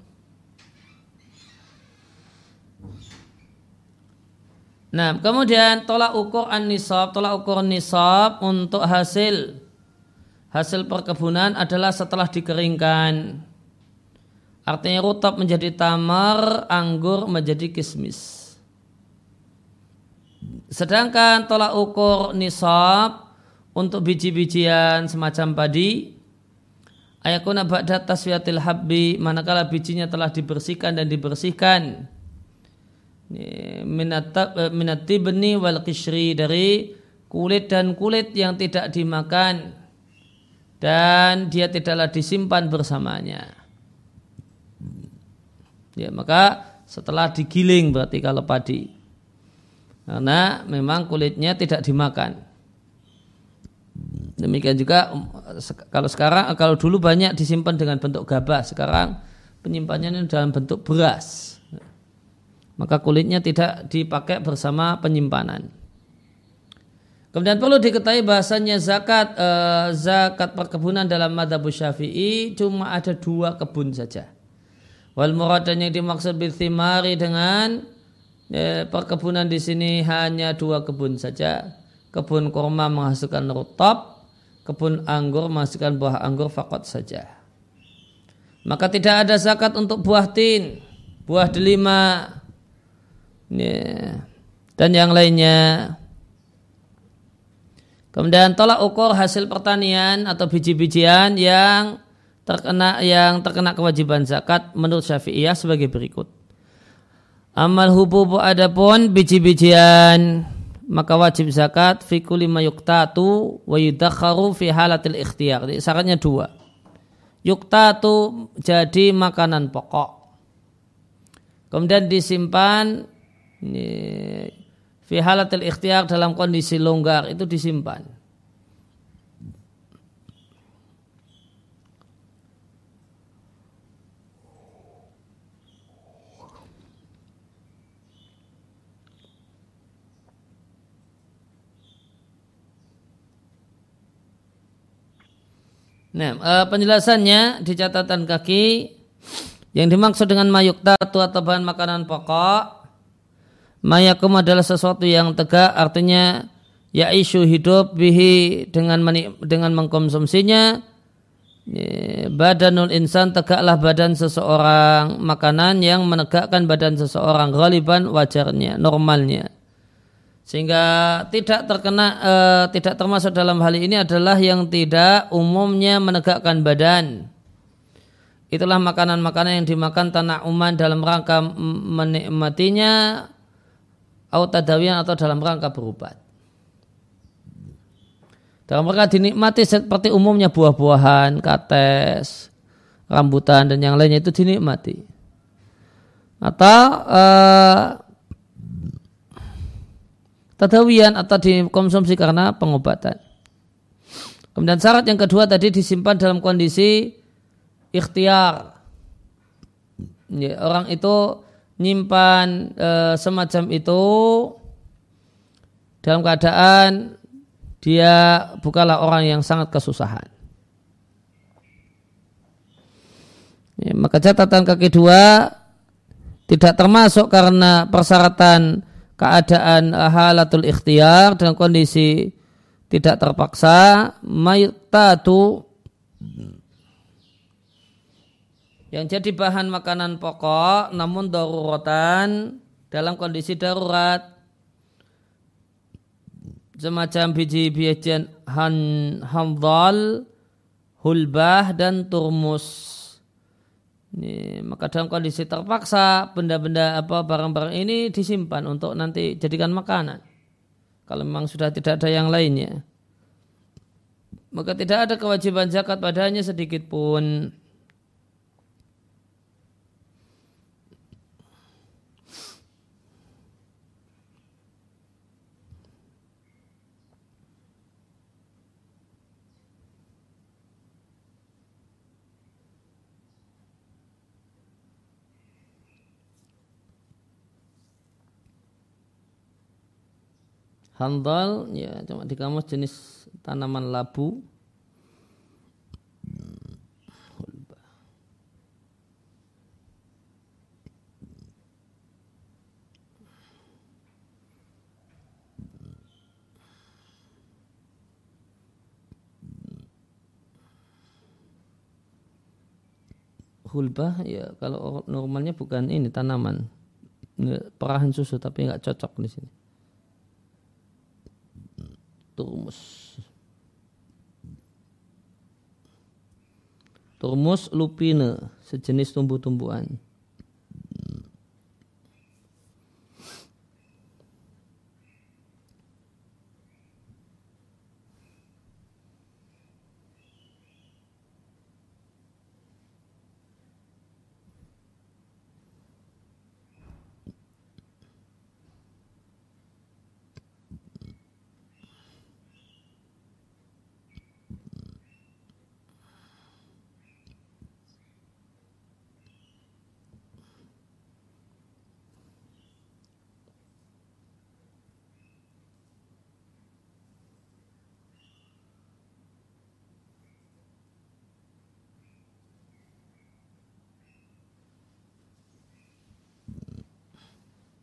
Nah, kemudian tolak ukur an-nisab, tolak ukur nisab untuk hasil hasil perkebunan adalah setelah dikeringkan. Artinya rutab menjadi tamar, anggur menjadi kismis. Sedangkan tolak ukur nisab untuk biji-bijian semacam padi ayakuna ba'da taswiyatil habbi manakala bijinya telah dibersihkan dan dibersihkan minatibni wal kishri dari kulit dan kulit yang tidak dimakan dan dia tidaklah disimpan bersamanya. Ya, maka setelah digiling berarti kalau padi. Karena memang kulitnya tidak dimakan. Demikian juga um, kalau sekarang kalau dulu banyak disimpan dengan bentuk gabah, sekarang penyimpanannya dalam bentuk beras maka kulitnya tidak dipakai bersama penyimpanan. Kemudian perlu diketahui bahasanya zakat eh, zakat perkebunan dalam madhab syafi'i cuma ada dua kebun saja. Wal murad yang dimaksud thimari dengan eh, perkebunan di sini hanya dua kebun saja. Kebun kurma menghasilkan rutab, kebun anggur menghasilkan buah anggur fakot saja. Maka tidak ada zakat untuk buah tin, buah delima, ya. dan yang lainnya. Kemudian tolak ukur hasil pertanian atau biji-bijian yang terkena yang terkena kewajiban zakat menurut Syafi'iyah sebagai berikut. Amal hububu adapun biji-bijian maka wajib zakat fi kulli ma yuktatu wa yudakharu fi halatil ikhtiyar. Syaratnya dua. Yuktatu jadi makanan pokok. Kemudian disimpan fi halatil ikhtiar dalam kondisi longgar itu disimpan. Nah, eh, penjelasannya di catatan kaki yang dimaksud dengan mayuk tatu atau bahan makanan pokok Mayakum adalah sesuatu yang tegak artinya ya isu hidup bihi dengan dengan mengkonsumsinya. Badanul insan tegaklah badan seseorang makanan yang menegakkan badan seseorang galiban wajarnya normalnya. Sehingga tidak terkena uh, tidak termasuk dalam hal ini adalah yang tidak umumnya menegakkan badan. Itulah makanan-makanan yang dimakan tanah uman dalam rangka menikmatinya tadawian atau dalam rangka berobat. Dalam rangka dinikmati seperti umumnya buah-buahan, kates, rambutan dan yang lainnya itu dinikmati. Atau uh, tadawian atau dikonsumsi karena pengobatan. Kemudian syarat yang kedua tadi disimpan dalam kondisi ikhtiar. Ya, orang itu nyimpan e, semacam itu dalam keadaan dia bukanlah orang yang sangat kesusahan. Ya, maka catatan kaki dua tidak termasuk karena persyaratan keadaan halatul ikhtiar dalam kondisi tidak terpaksa maytatu yang jadi bahan makanan pokok namun daruratan dalam kondisi darurat semacam biji-bijian han, handal, hulbah dan turmus. Ini, maka dalam kondisi terpaksa benda-benda apa barang-barang ini disimpan untuk nanti jadikan makanan. Kalau memang sudah tidak ada yang lainnya. Maka tidak ada kewajiban zakat padanya sedikit pun. Handal ya cuma di kamus jenis tanaman labu. Hulbah ya kalau normalnya bukan ini tanaman perahan susu tapi nggak cocok di sini turmus. Turmus lupine, sejenis tumbuh-tumbuhan.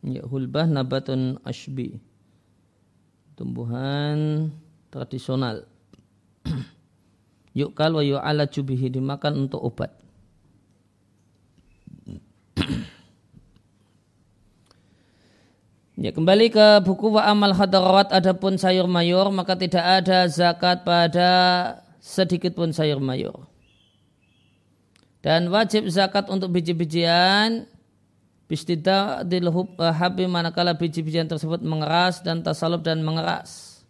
Ya, hulbah nabatun ashbi. Tumbuhan tradisional. Yukal wa yu'ala jubihi dimakan untuk obat. Ya, kembali ke buku wa amal hadarawat adapun sayur mayur maka tidak ada zakat pada sedikit pun sayur mayur. Dan wajib zakat untuk biji-bijian Bistida dilhub eh, habi manakala biji-bijian tersebut mengeras dan tasalub dan mengeras.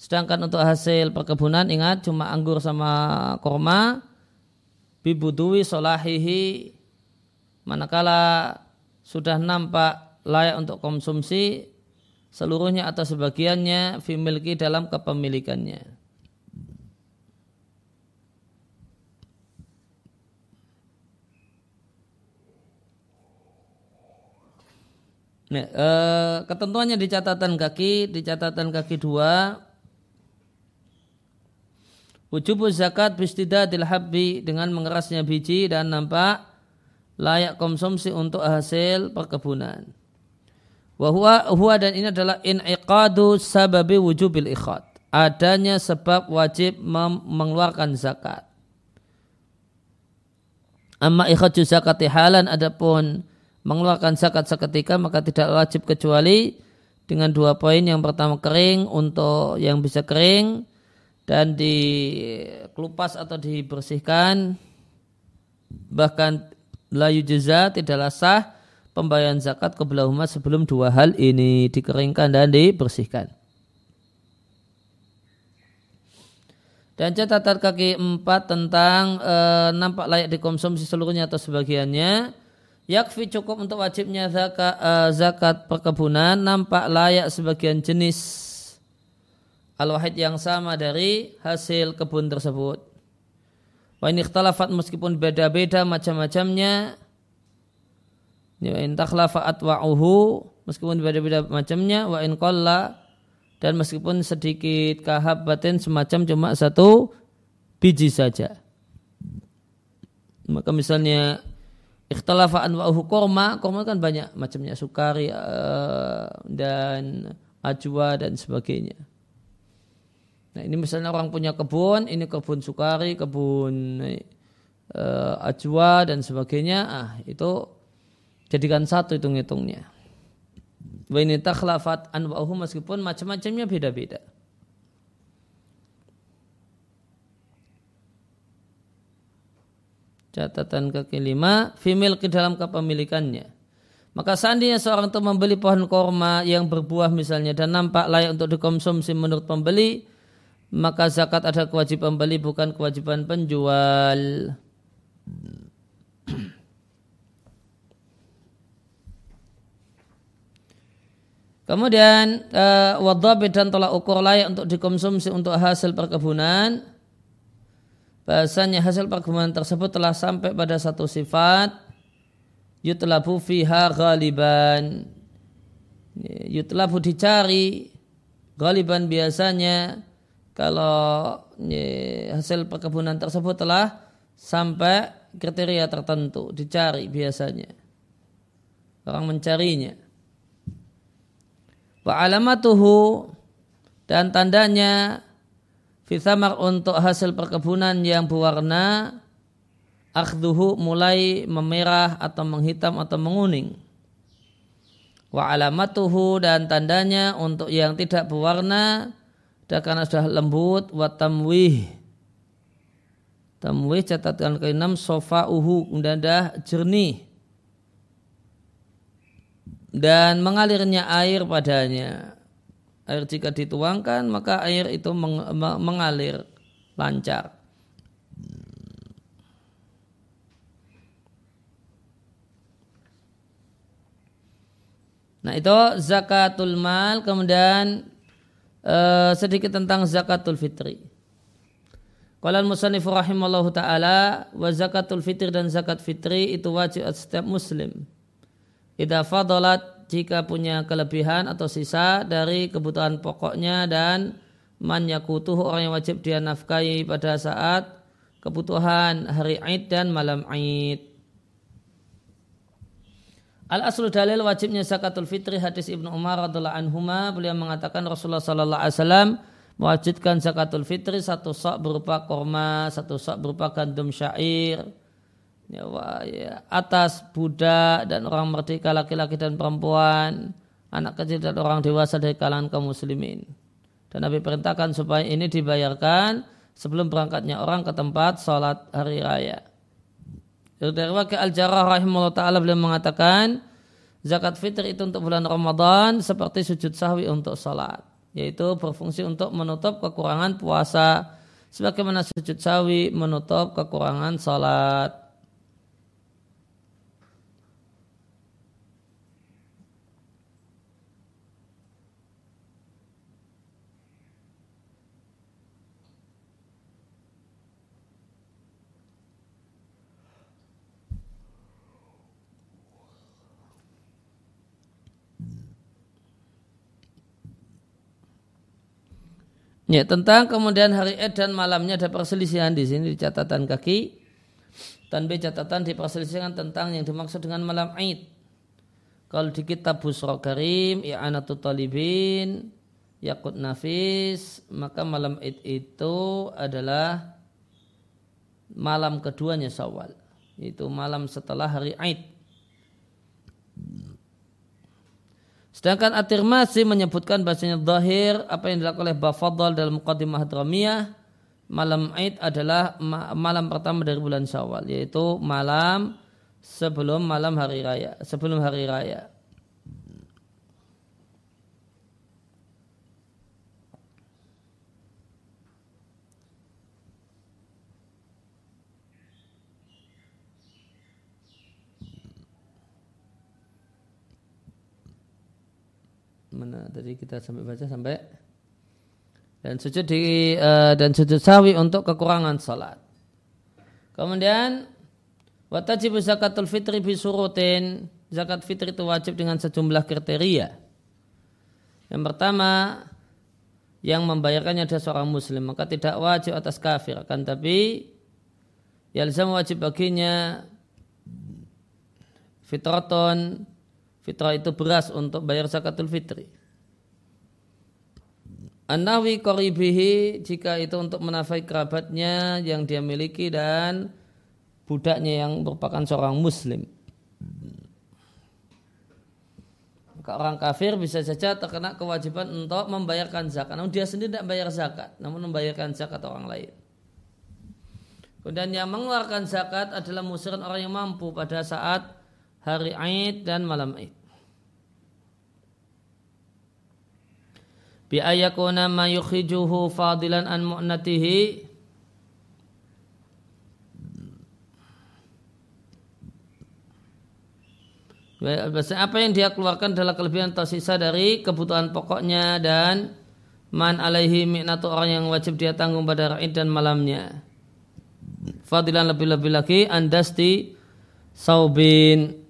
Sedangkan untuk hasil perkebunan ingat cuma anggur sama korma bibudui solahihi manakala sudah nampak layak untuk konsumsi seluruhnya atau sebagiannya fimilki dalam kepemilikannya. Nah, e, ketentuannya di catatan kaki, di catatan kaki dua, wujub zakat bistidadil habbi dengan mengerasnya biji dan nampak layak konsumsi untuk hasil perkebunan. Wahua huwa dan ini adalah in'iqadu sababi wujubil ikhad. Adanya sebab wajib mengeluarkan zakat. Amma ikhadu zakati halan adapun mengeluarkan zakat seketika maka tidak wajib kecuali dengan dua poin. Yang pertama kering untuk yang bisa kering dan dikelupas atau dibersihkan. Bahkan layu jeza tidaklah sah pembayaran zakat ke umat sebelum dua hal ini dikeringkan dan dibersihkan. Dan catatan kaki empat tentang e, nampak layak dikonsumsi seluruhnya atau sebagiannya yakfi cukup untuk wajibnya zakat, uh, zakat perkebunan nampak layak sebagian jenis al-wahid yang sama dari hasil kebun tersebut. Wa ini meskipun beda-beda macam-macamnya Ya in takhlafa atwa'uhu meskipun beda-beda macamnya wa in dan meskipun sedikit kahabatin semacam cuma satu biji saja. Maka misalnya ikhtalafa anwa'uhu korma. Korma kan banyak macamnya. Sukari uh, dan ajwa dan sebagainya. Nah ini misalnya orang punya kebun ini kebun sukari kebun uh, ajwa dan sebagainya. Ah itu jadikan satu hitung-hitungnya. Wa ini takhlafat anwa'uhu meskipun macam-macamnya beda-beda Catatan kaki lima, female ke dalam kepemilikannya. Maka seandainya seorang itu membeli pohon korma yang berbuah misalnya dan nampak layak untuk dikonsumsi menurut pembeli, maka zakat ada kewajiban pembeli bukan kewajiban penjual. Kemudian uh, wadhabit dan tolak ukur layak untuk dikonsumsi untuk hasil perkebunan. Bahasanya hasil perkebunan tersebut telah sampai pada satu sifat yutlabu fiha ghaliban. Yutlabu dicari ghaliban biasanya kalau hasil perkebunan tersebut telah sampai kriteria tertentu dicari biasanya. Orang mencarinya. Wa alamatuhu dan tandanya fisamar untuk hasil perkebunan yang berwarna akhduhu mulai memerah atau menghitam atau menguning. Wa alamatuhu dan tandanya untuk yang tidak berwarna dan karena sudah lembut wa tamwih. Tamwih catatan ke-6 sofa uhu dah jernih dan mengalirnya air padanya. Air jika dituangkan maka air itu mengalir lancar. Nah itu zakatul mal kemudian uh, sedikit tentang zakatul fitri. Qala al-musannif rahimallahu taala wa zakatul fitri dan zakat fitri itu wajib setiap muslim. Ida fadalat jika punya kelebihan atau sisa dari kebutuhan pokoknya dan man yakutuh orang yang wajib dia nafkahi pada saat kebutuhan hari Aid dan malam Aid. Al aslu dalil wajibnya zakatul fitri hadis Ibnu Umar radhiallahu anhuma beliau mengatakan Rasulullah sallallahu alaihi wasallam mewajibkan zakatul fitri satu sok berupa korma, satu sok berupa gandum syair, ya, ya, atas budak dan orang merdeka laki-laki dan perempuan, anak kecil dan orang dewasa dari kalangan kaum muslimin. Dan Nabi perintahkan supaya ini dibayarkan sebelum berangkatnya orang ke tempat sholat hari raya. Dari wakil Al-Jarrah rahimahullah ta'ala beliau mengatakan, zakat fitr itu untuk bulan Ramadan seperti sujud sahwi untuk sholat. Yaitu berfungsi untuk menutup kekurangan puasa sebagaimana sujud sahwi menutup kekurangan sholat. Ya, tentang kemudian hari Id dan malamnya ada perselisihan di sini di catatan kaki. B catatan di perselisihan tentang yang dimaksud dengan malam Id. Kalau di kitab Busra Karim, ya Anatu Talibin, Yakut Nafis, maka malam Id itu adalah malam keduanya Syawal. Itu malam setelah hari Id. Sedangkan At-Tirmasi menyebutkan bahasanya zahir apa yang dilakukan oleh Bafadal dalam Muqaddimah Dramiyah malam Aid adalah malam pertama dari bulan Syawal yaitu malam sebelum malam hari raya, sebelum hari raya. Mana tadi kita sampai baca sampai dan sujud di uh, dan sujud sawi untuk kekurangan salat. Kemudian wajib zakatul fitri bisurutin zakat fitri itu wajib dengan sejumlah kriteria. Yang pertama yang membayarkannya adalah seorang muslim maka tidak wajib atas kafir akan tapi yalzam wajib baginya fitraton Fitrah itu beras untuk bayar zakatul fitri. An-Nawi koribihi jika itu untuk menafai kerabatnya yang dia miliki dan budaknya yang merupakan seorang muslim. Maka orang kafir bisa saja terkena kewajiban untuk membayarkan zakat. Namun dia sendiri tidak bayar zakat, namun membayarkan zakat orang lain. Kemudian yang mengeluarkan zakat adalah musiran orang yang mampu pada saat hari Aid dan malam Aid. Bi ayakuna ma yukhijuhu fadilan an mu'natihi apa yang dia keluarkan adalah kelebihan atau sisa dari kebutuhan pokoknya dan man alaihi mi'natu orang yang wajib dia tanggung pada raid dan malamnya. Fadilan lebih-lebih lagi andasti saubin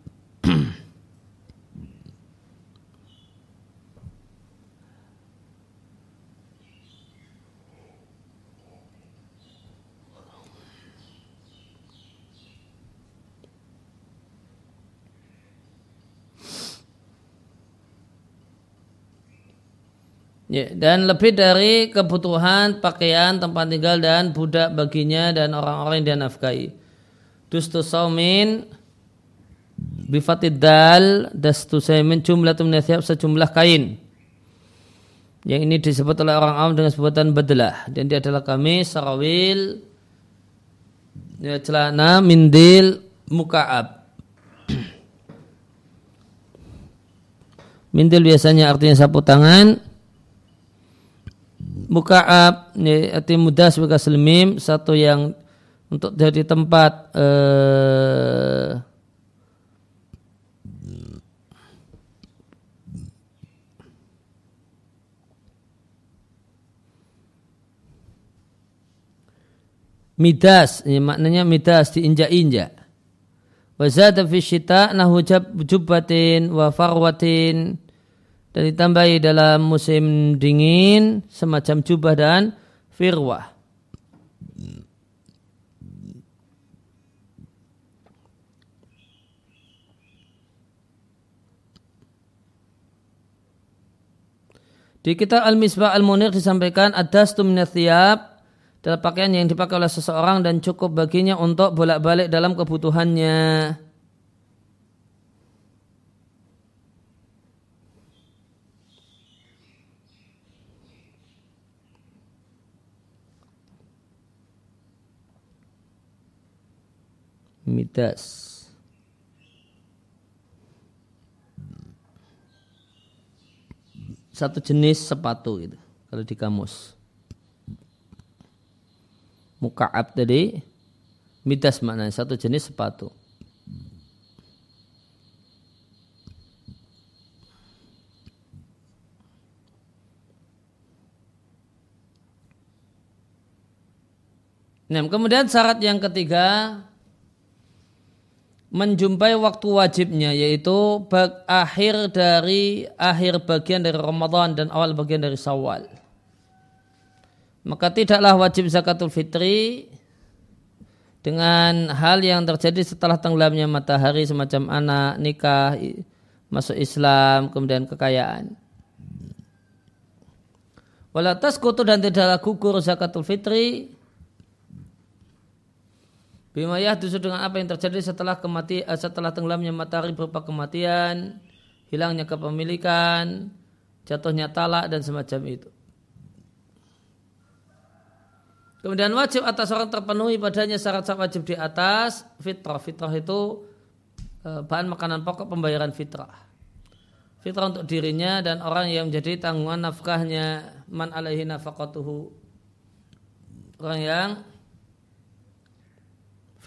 Ya, dan lebih dari kebutuhan pakaian, tempat tinggal dan budak baginya dan orang-orang yang dia nafkahi. Dustu saumin bifatid dal dastu saumin jumlah tumnasyab sejumlah kain. Yang ini disebut oleh orang awam dengan sebutan bedelah dan dia adalah kami sarawil ya, celana mindil mukaab. mindil biasanya artinya sapu tangan mukaab arti mudah sebagai selimim satu yang untuk jadi tempat eh, midas. Ini maknanya midas diinjak-injak. Wazada fi syita nahu jubbatin wa farwatin dan ditambahi dalam musim dingin semacam jubah dan firwah. Di kitab Al-Misbah Al-Munir disampaikan adas minathiyab adalah pakaian yang dipakai oleh seseorang dan cukup baginya untuk bolak-balik dalam kebutuhannya. Midas. Satu jenis sepatu itu kalau di kamus. Mukaab tadi midas maknanya satu jenis sepatu. Nah, kemudian syarat yang ketiga menjumpai waktu wajibnya yaitu akhir dari akhir bagian dari Ramadan dan awal bagian dari Syawal. Maka tidaklah wajib zakatul fitri dengan hal yang terjadi setelah tenggelamnya matahari semacam anak, nikah, masuk Islam, kemudian kekayaan. Walatas kutu dan tidaklah gugur zakatul fitri Bima yahdusu dengan apa yang terjadi setelah kemati, eh, setelah tenggelamnya matahari berupa kematian, hilangnya kepemilikan, jatuhnya talak dan semacam itu. Kemudian wajib atas orang terpenuhi padanya syarat-syarat wajib di atas fitrah. Fitrah itu eh, bahan makanan pokok pembayaran fitrah. Fitrah untuk dirinya dan orang yang menjadi tanggungan nafkahnya man alaihi nafaqatuhu. Orang yang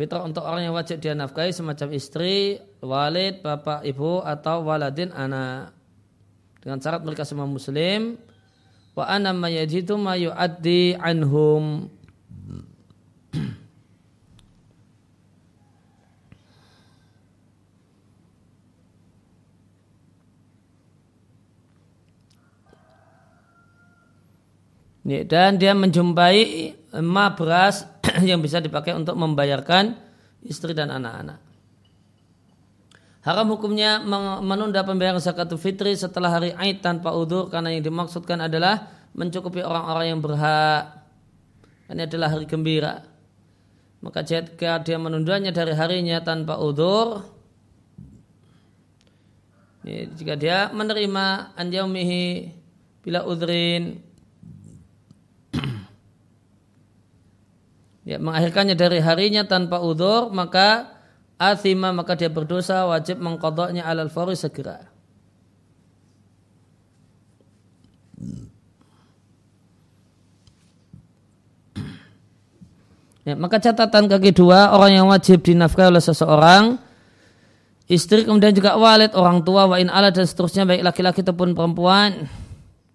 Fitrah untuk orang yang wajib dia nafkahi semacam istri, walid, bapak, ibu, atau waladin anak. Dengan syarat mereka semua muslim. Wa ana mayajidu ma yu'addi Dan dia menjumpai ma beras yang bisa dipakai untuk membayarkan istri dan anak-anak. Haram hukumnya menunda pembayaran zakatul fitri setelah hari Aid tanpa udur karena yang dimaksudkan adalah mencukupi orang-orang yang berhak. Ini adalah hari gembira. Maka jika dia menundanya dari harinya tanpa udur, jika dia menerima anjaumihi bila udrin ya, mengakhirkannya dari harinya tanpa udur maka athima maka dia berdosa wajib mengkodoknya alal fawri segera. Ya, maka catatan kaki dua orang yang wajib dinafkahi oleh seseorang istri kemudian juga walid orang tua wa in ala dan seterusnya baik laki-laki ataupun perempuan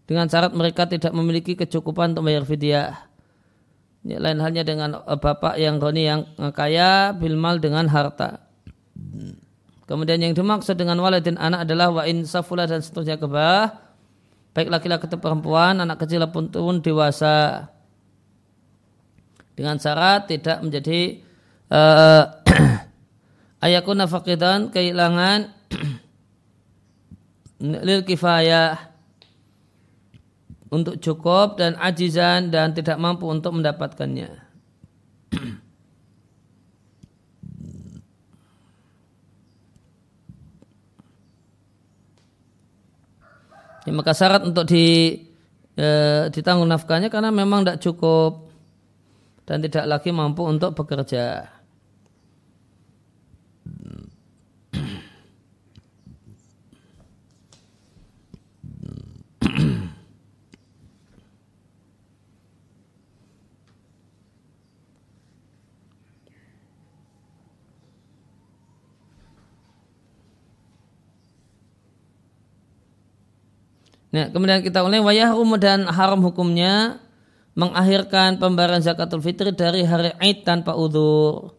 dengan syarat mereka tidak memiliki kecukupan untuk bayar fidyah. Lain halnya dengan eh, bapak yang roni yang kaya bilmal dengan harta. Kemudian yang dimaksud dengan walid dan anak adalah wa in safula dan seterusnya kebah baik laki-laki atau perempuan, anak kecil pun dewasa. Dengan syarat tidak menjadi uh, ayakuna faqidan kehilangan lil kifayah untuk cukup dan ajizan dan tidak mampu untuk mendapatkannya. ya, maka syarat untuk di, e, ditanggung nafkahnya karena memang tidak cukup dan tidak lagi mampu untuk bekerja. Nah, kemudian kita ulangi wayah dan haram hukumnya mengakhirkan pembayaran zakatul fitri dari hari Id tanpa udur.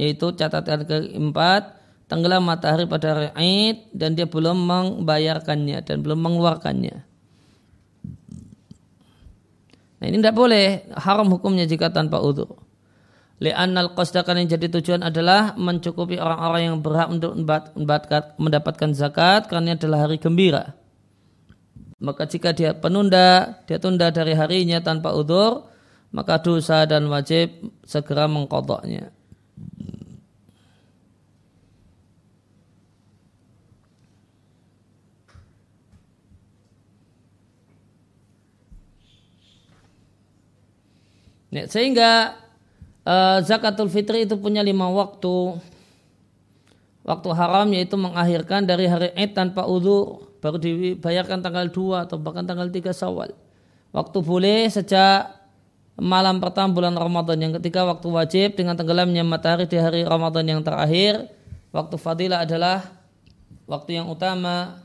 Yaitu catatan keempat, tenggelam matahari pada hari Id dan dia belum membayarkannya dan belum mengeluarkannya. Nah ini tidak boleh, haram hukumnya jika tanpa udur. Li'annal qasdakan yang jadi tujuan adalah mencukupi orang-orang yang berhak untuk mendapatkan zakat karena adalah hari gembira maka jika dia penunda, dia tunda dari harinya tanpa udur, maka dosa dan wajib segera mengkodoknya. Ya, sehingga uh, zakatul fitri itu punya lima waktu. Waktu haram yaitu mengakhirkan dari hari Id tanpa udur baru dibayarkan tanggal 2 atau bahkan tanggal 3 Syawal. Waktu boleh sejak malam pertama bulan Ramadan yang ketiga waktu wajib dengan tenggelamnya matahari di hari Ramadan yang terakhir. Waktu fadilah adalah waktu yang utama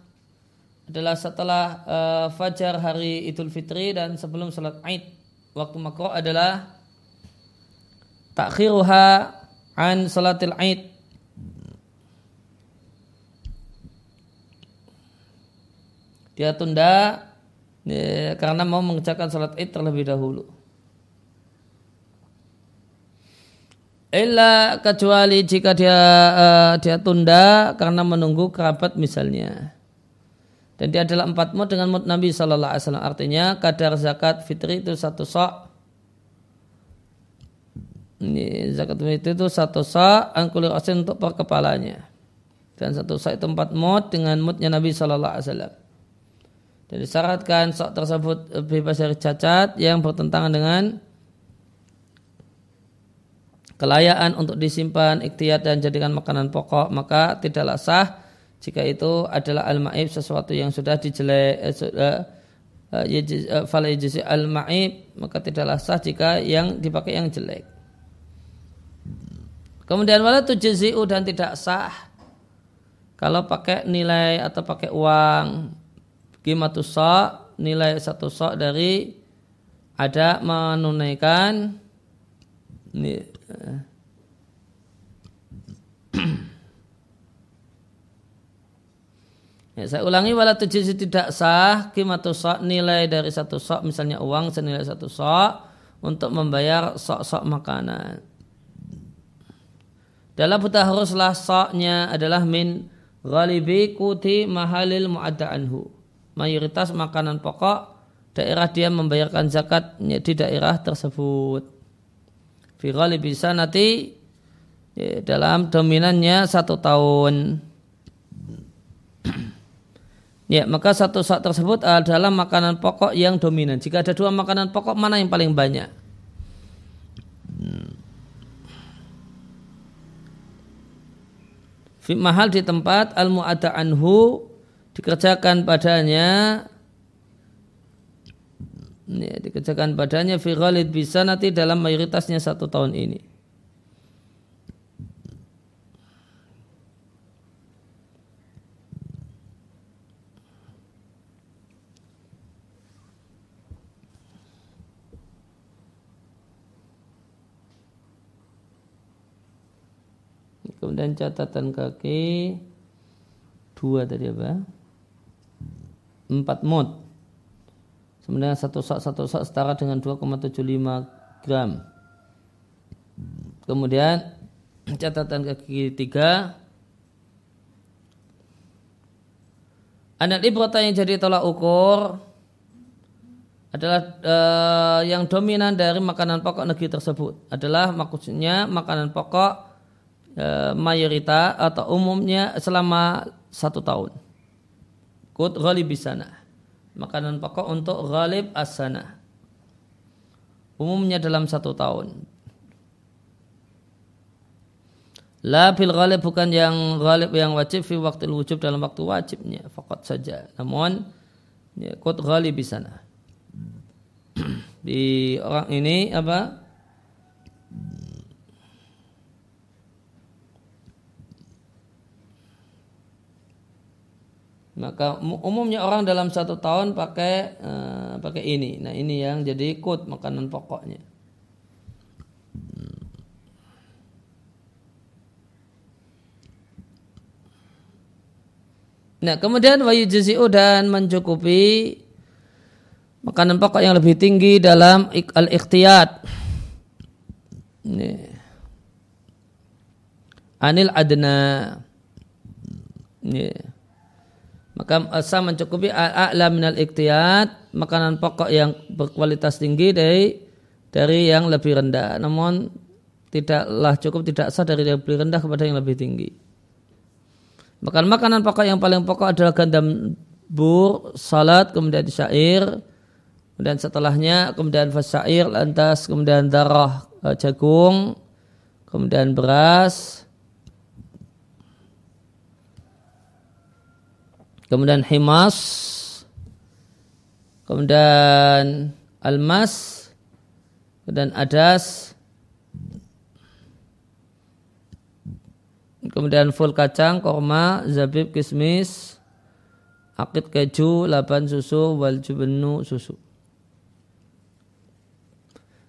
adalah setelah uh, fajar hari Idul Fitri dan sebelum salat Aid. Waktu makruh adalah takhiruha an salatil Aid dia tunda ya, karena mau mengerjakan salat id terlebih dahulu. Illa kecuali jika dia uh, dia tunda karena menunggu kerabat misalnya. Dan dia adalah empat mud dengan mud Nabi Sallallahu Alaihi Wasallam. Artinya kadar zakat fitri itu satu sok. Ini zakat fitri itu satu sok angkulir asin untuk per kepalanya. Dan satu sok itu empat mud dengan mudnya Nabi Sallallahu Alaihi Wasallam. Dan disyaratkan sok tersebut bebas dari cacat yang bertentangan dengan kelayaan untuk disimpan, ikhtiar dan jadikan makanan pokok, maka tidaklah sah jika itu adalah al-ma'ib sesuatu yang sudah dijelek eh, sudah eh, eh, al-ma'ib maka tidaklah sah jika yang dipakai yang jelek. Kemudian wala tujzi'u dan tidak sah kalau pakai nilai atau pakai uang Kimatus sa' nilai satu sa' dari ada menunaikan ini, eh, Ya, saya ulangi wala tujisi tidak sah kimatus sa' nilai dari satu sok misalnya uang senilai satu sok untuk membayar sok-sok makanan. Dalam buta haruslah soknya adalah min ghalibi kuti mahalil mu'adda anhu mayoritas makanan pokok daerah dia membayarkan zakat di daerah tersebut. Firali bisa nanti ya, dalam dominannya satu tahun. Ya, maka satu saat tersebut adalah makanan pokok yang dominan. Jika ada dua makanan pokok, mana yang paling banyak? fi mahal di tempat al mu'adda anhu dikerjakan padanya ya, dikerjakan padanya fi bisa nanti dalam mayoritasnya satu tahun ini. Kemudian catatan kaki dua tadi apa? Empat mod. Sebenarnya satu sak satu sak setara dengan 2,75 gram. Kemudian catatan kaki tiga. Anak ibrata yang jadi tolak ukur adalah uh, yang dominan dari makanan pokok negeri tersebut adalah maksudnya makanan pokok uh, mayoritas atau umumnya selama satu tahun. Kut ghalibi sana makanan pokok untuk ghalib asana. Umumnya dalam satu tahun. La bil ghalib bukan yang ghalib yang wajib fi waktu wujub dalam waktu wajibnya. Fakat saja. Namun kot ghalib. Di orang ini apa? Maka umumnya orang dalam satu tahun pakai uh, pakai ini. Nah ini yang jadi ikut makanan pokoknya. Nah kemudian wayu jaziu dan mencukupi makanan pokok yang lebih tinggi dalam al-ikhtiyat. Anil adna. Yeah maka asa mencukupi a'la minal iktiyat makanan pokok yang berkualitas tinggi dari dari yang lebih rendah. Namun tidaklah cukup tidak sah dari yang lebih rendah kepada yang lebih tinggi. Makan makanan pokok yang paling pokok adalah gandum bur salat kemudian syair kemudian setelahnya kemudian fasair lantas kemudian darah eh, jagung kemudian beras kemudian himas, kemudian almas, kemudian adas, kemudian full kacang, korma, zabib, kismis, akid keju, laban susu, wal jubenu susu.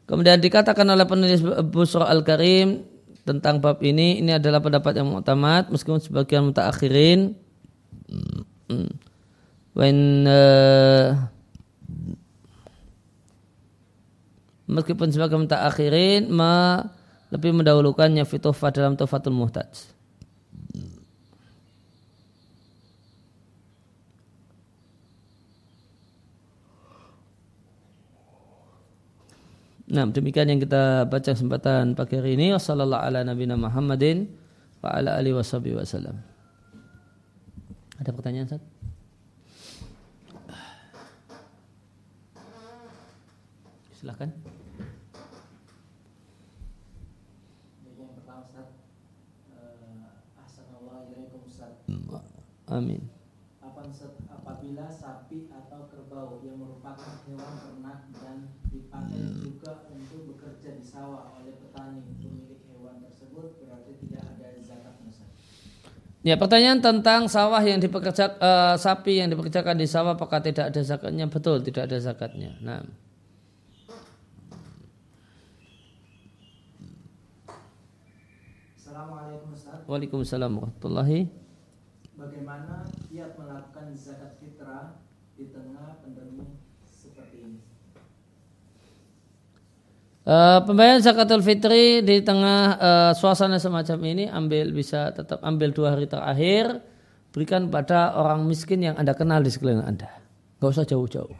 Kemudian dikatakan oleh penulis Busra Al-Karim tentang bab ini, ini adalah pendapat yang mutamat, meskipun sebagian mutakhirin when uh, meskipun sebagai minta akhirin ma lebih mendahulukannya fitufa dalam tufatul muhtaj. Nah, demikian yang kita baca kesempatan pagi hari ini. Wassalamualaikum warahmatullahi wabarakatuh. Ada pertanyaan, Ustaz? Silahkan. Yang pertama Ustaz, uh, Amin. Apa apabila sapi atau kerbau yang merupakan hewan ternak dan dipakai hmm. juga untuk bekerja di sawah oleh petani pemilik hewan tersebut berarti tidak ada zakat Ustaz. Ya pertanyaan tentang sawah yang dipekerja uh, sapi yang dipekerjakan di sawah apakah tidak ada zakatnya betul tidak ada zakatnya. Nah. Waalaikumsalam warahmatullahi Bagaimana kiat melakukan zakat fitrah di tengah pandemi seperti ini? Uh, pembayaran zakatul fitri di tengah uh, suasana semacam ini ambil bisa tetap ambil dua hari terakhir berikan pada orang miskin yang anda kenal di sekeliling anda. Nggak usah jauh-jauh.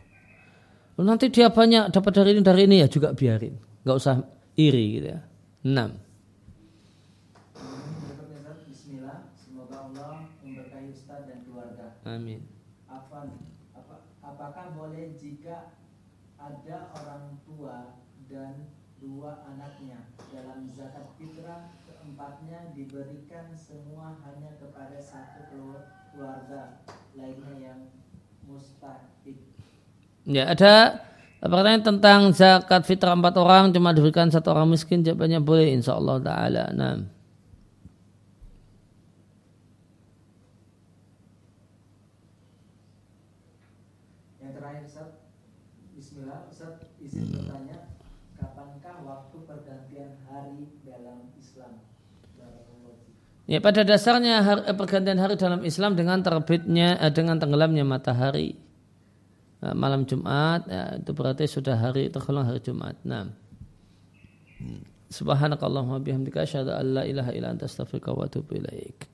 Nanti dia banyak dapat dari ini dari ini ya juga biarin. Nggak usah iri gitu ya. Enam. Amin. Apa, apa, apakah boleh jika ada orang tua dan dua anaknya dalam zakat fitrah seperempatnya diberikan semua hanya kepada satu keluarga lainnya yang mustahik. Ya ada pertanyaan tentang zakat fitrah empat orang cuma diberikan satu orang miskin jawabannya boleh insya Allah taala. Nah. Yang terakhir Ustaz, Bismillah Ustaz izin bertanya kapankah waktu pergantian hari dalam Islam? Ya pada dasarnya hari, eh, pergantian hari dalam Islam dengan terbitnya eh, dengan tenggelamnya matahari nah, malam Jumat ya, itu berarti sudah hari tergolong hari Jumat. Nah. Subhanakallahumma bihamdika asyhadu an la ilaha illa anta astaghfiruka wa atubu ilaik.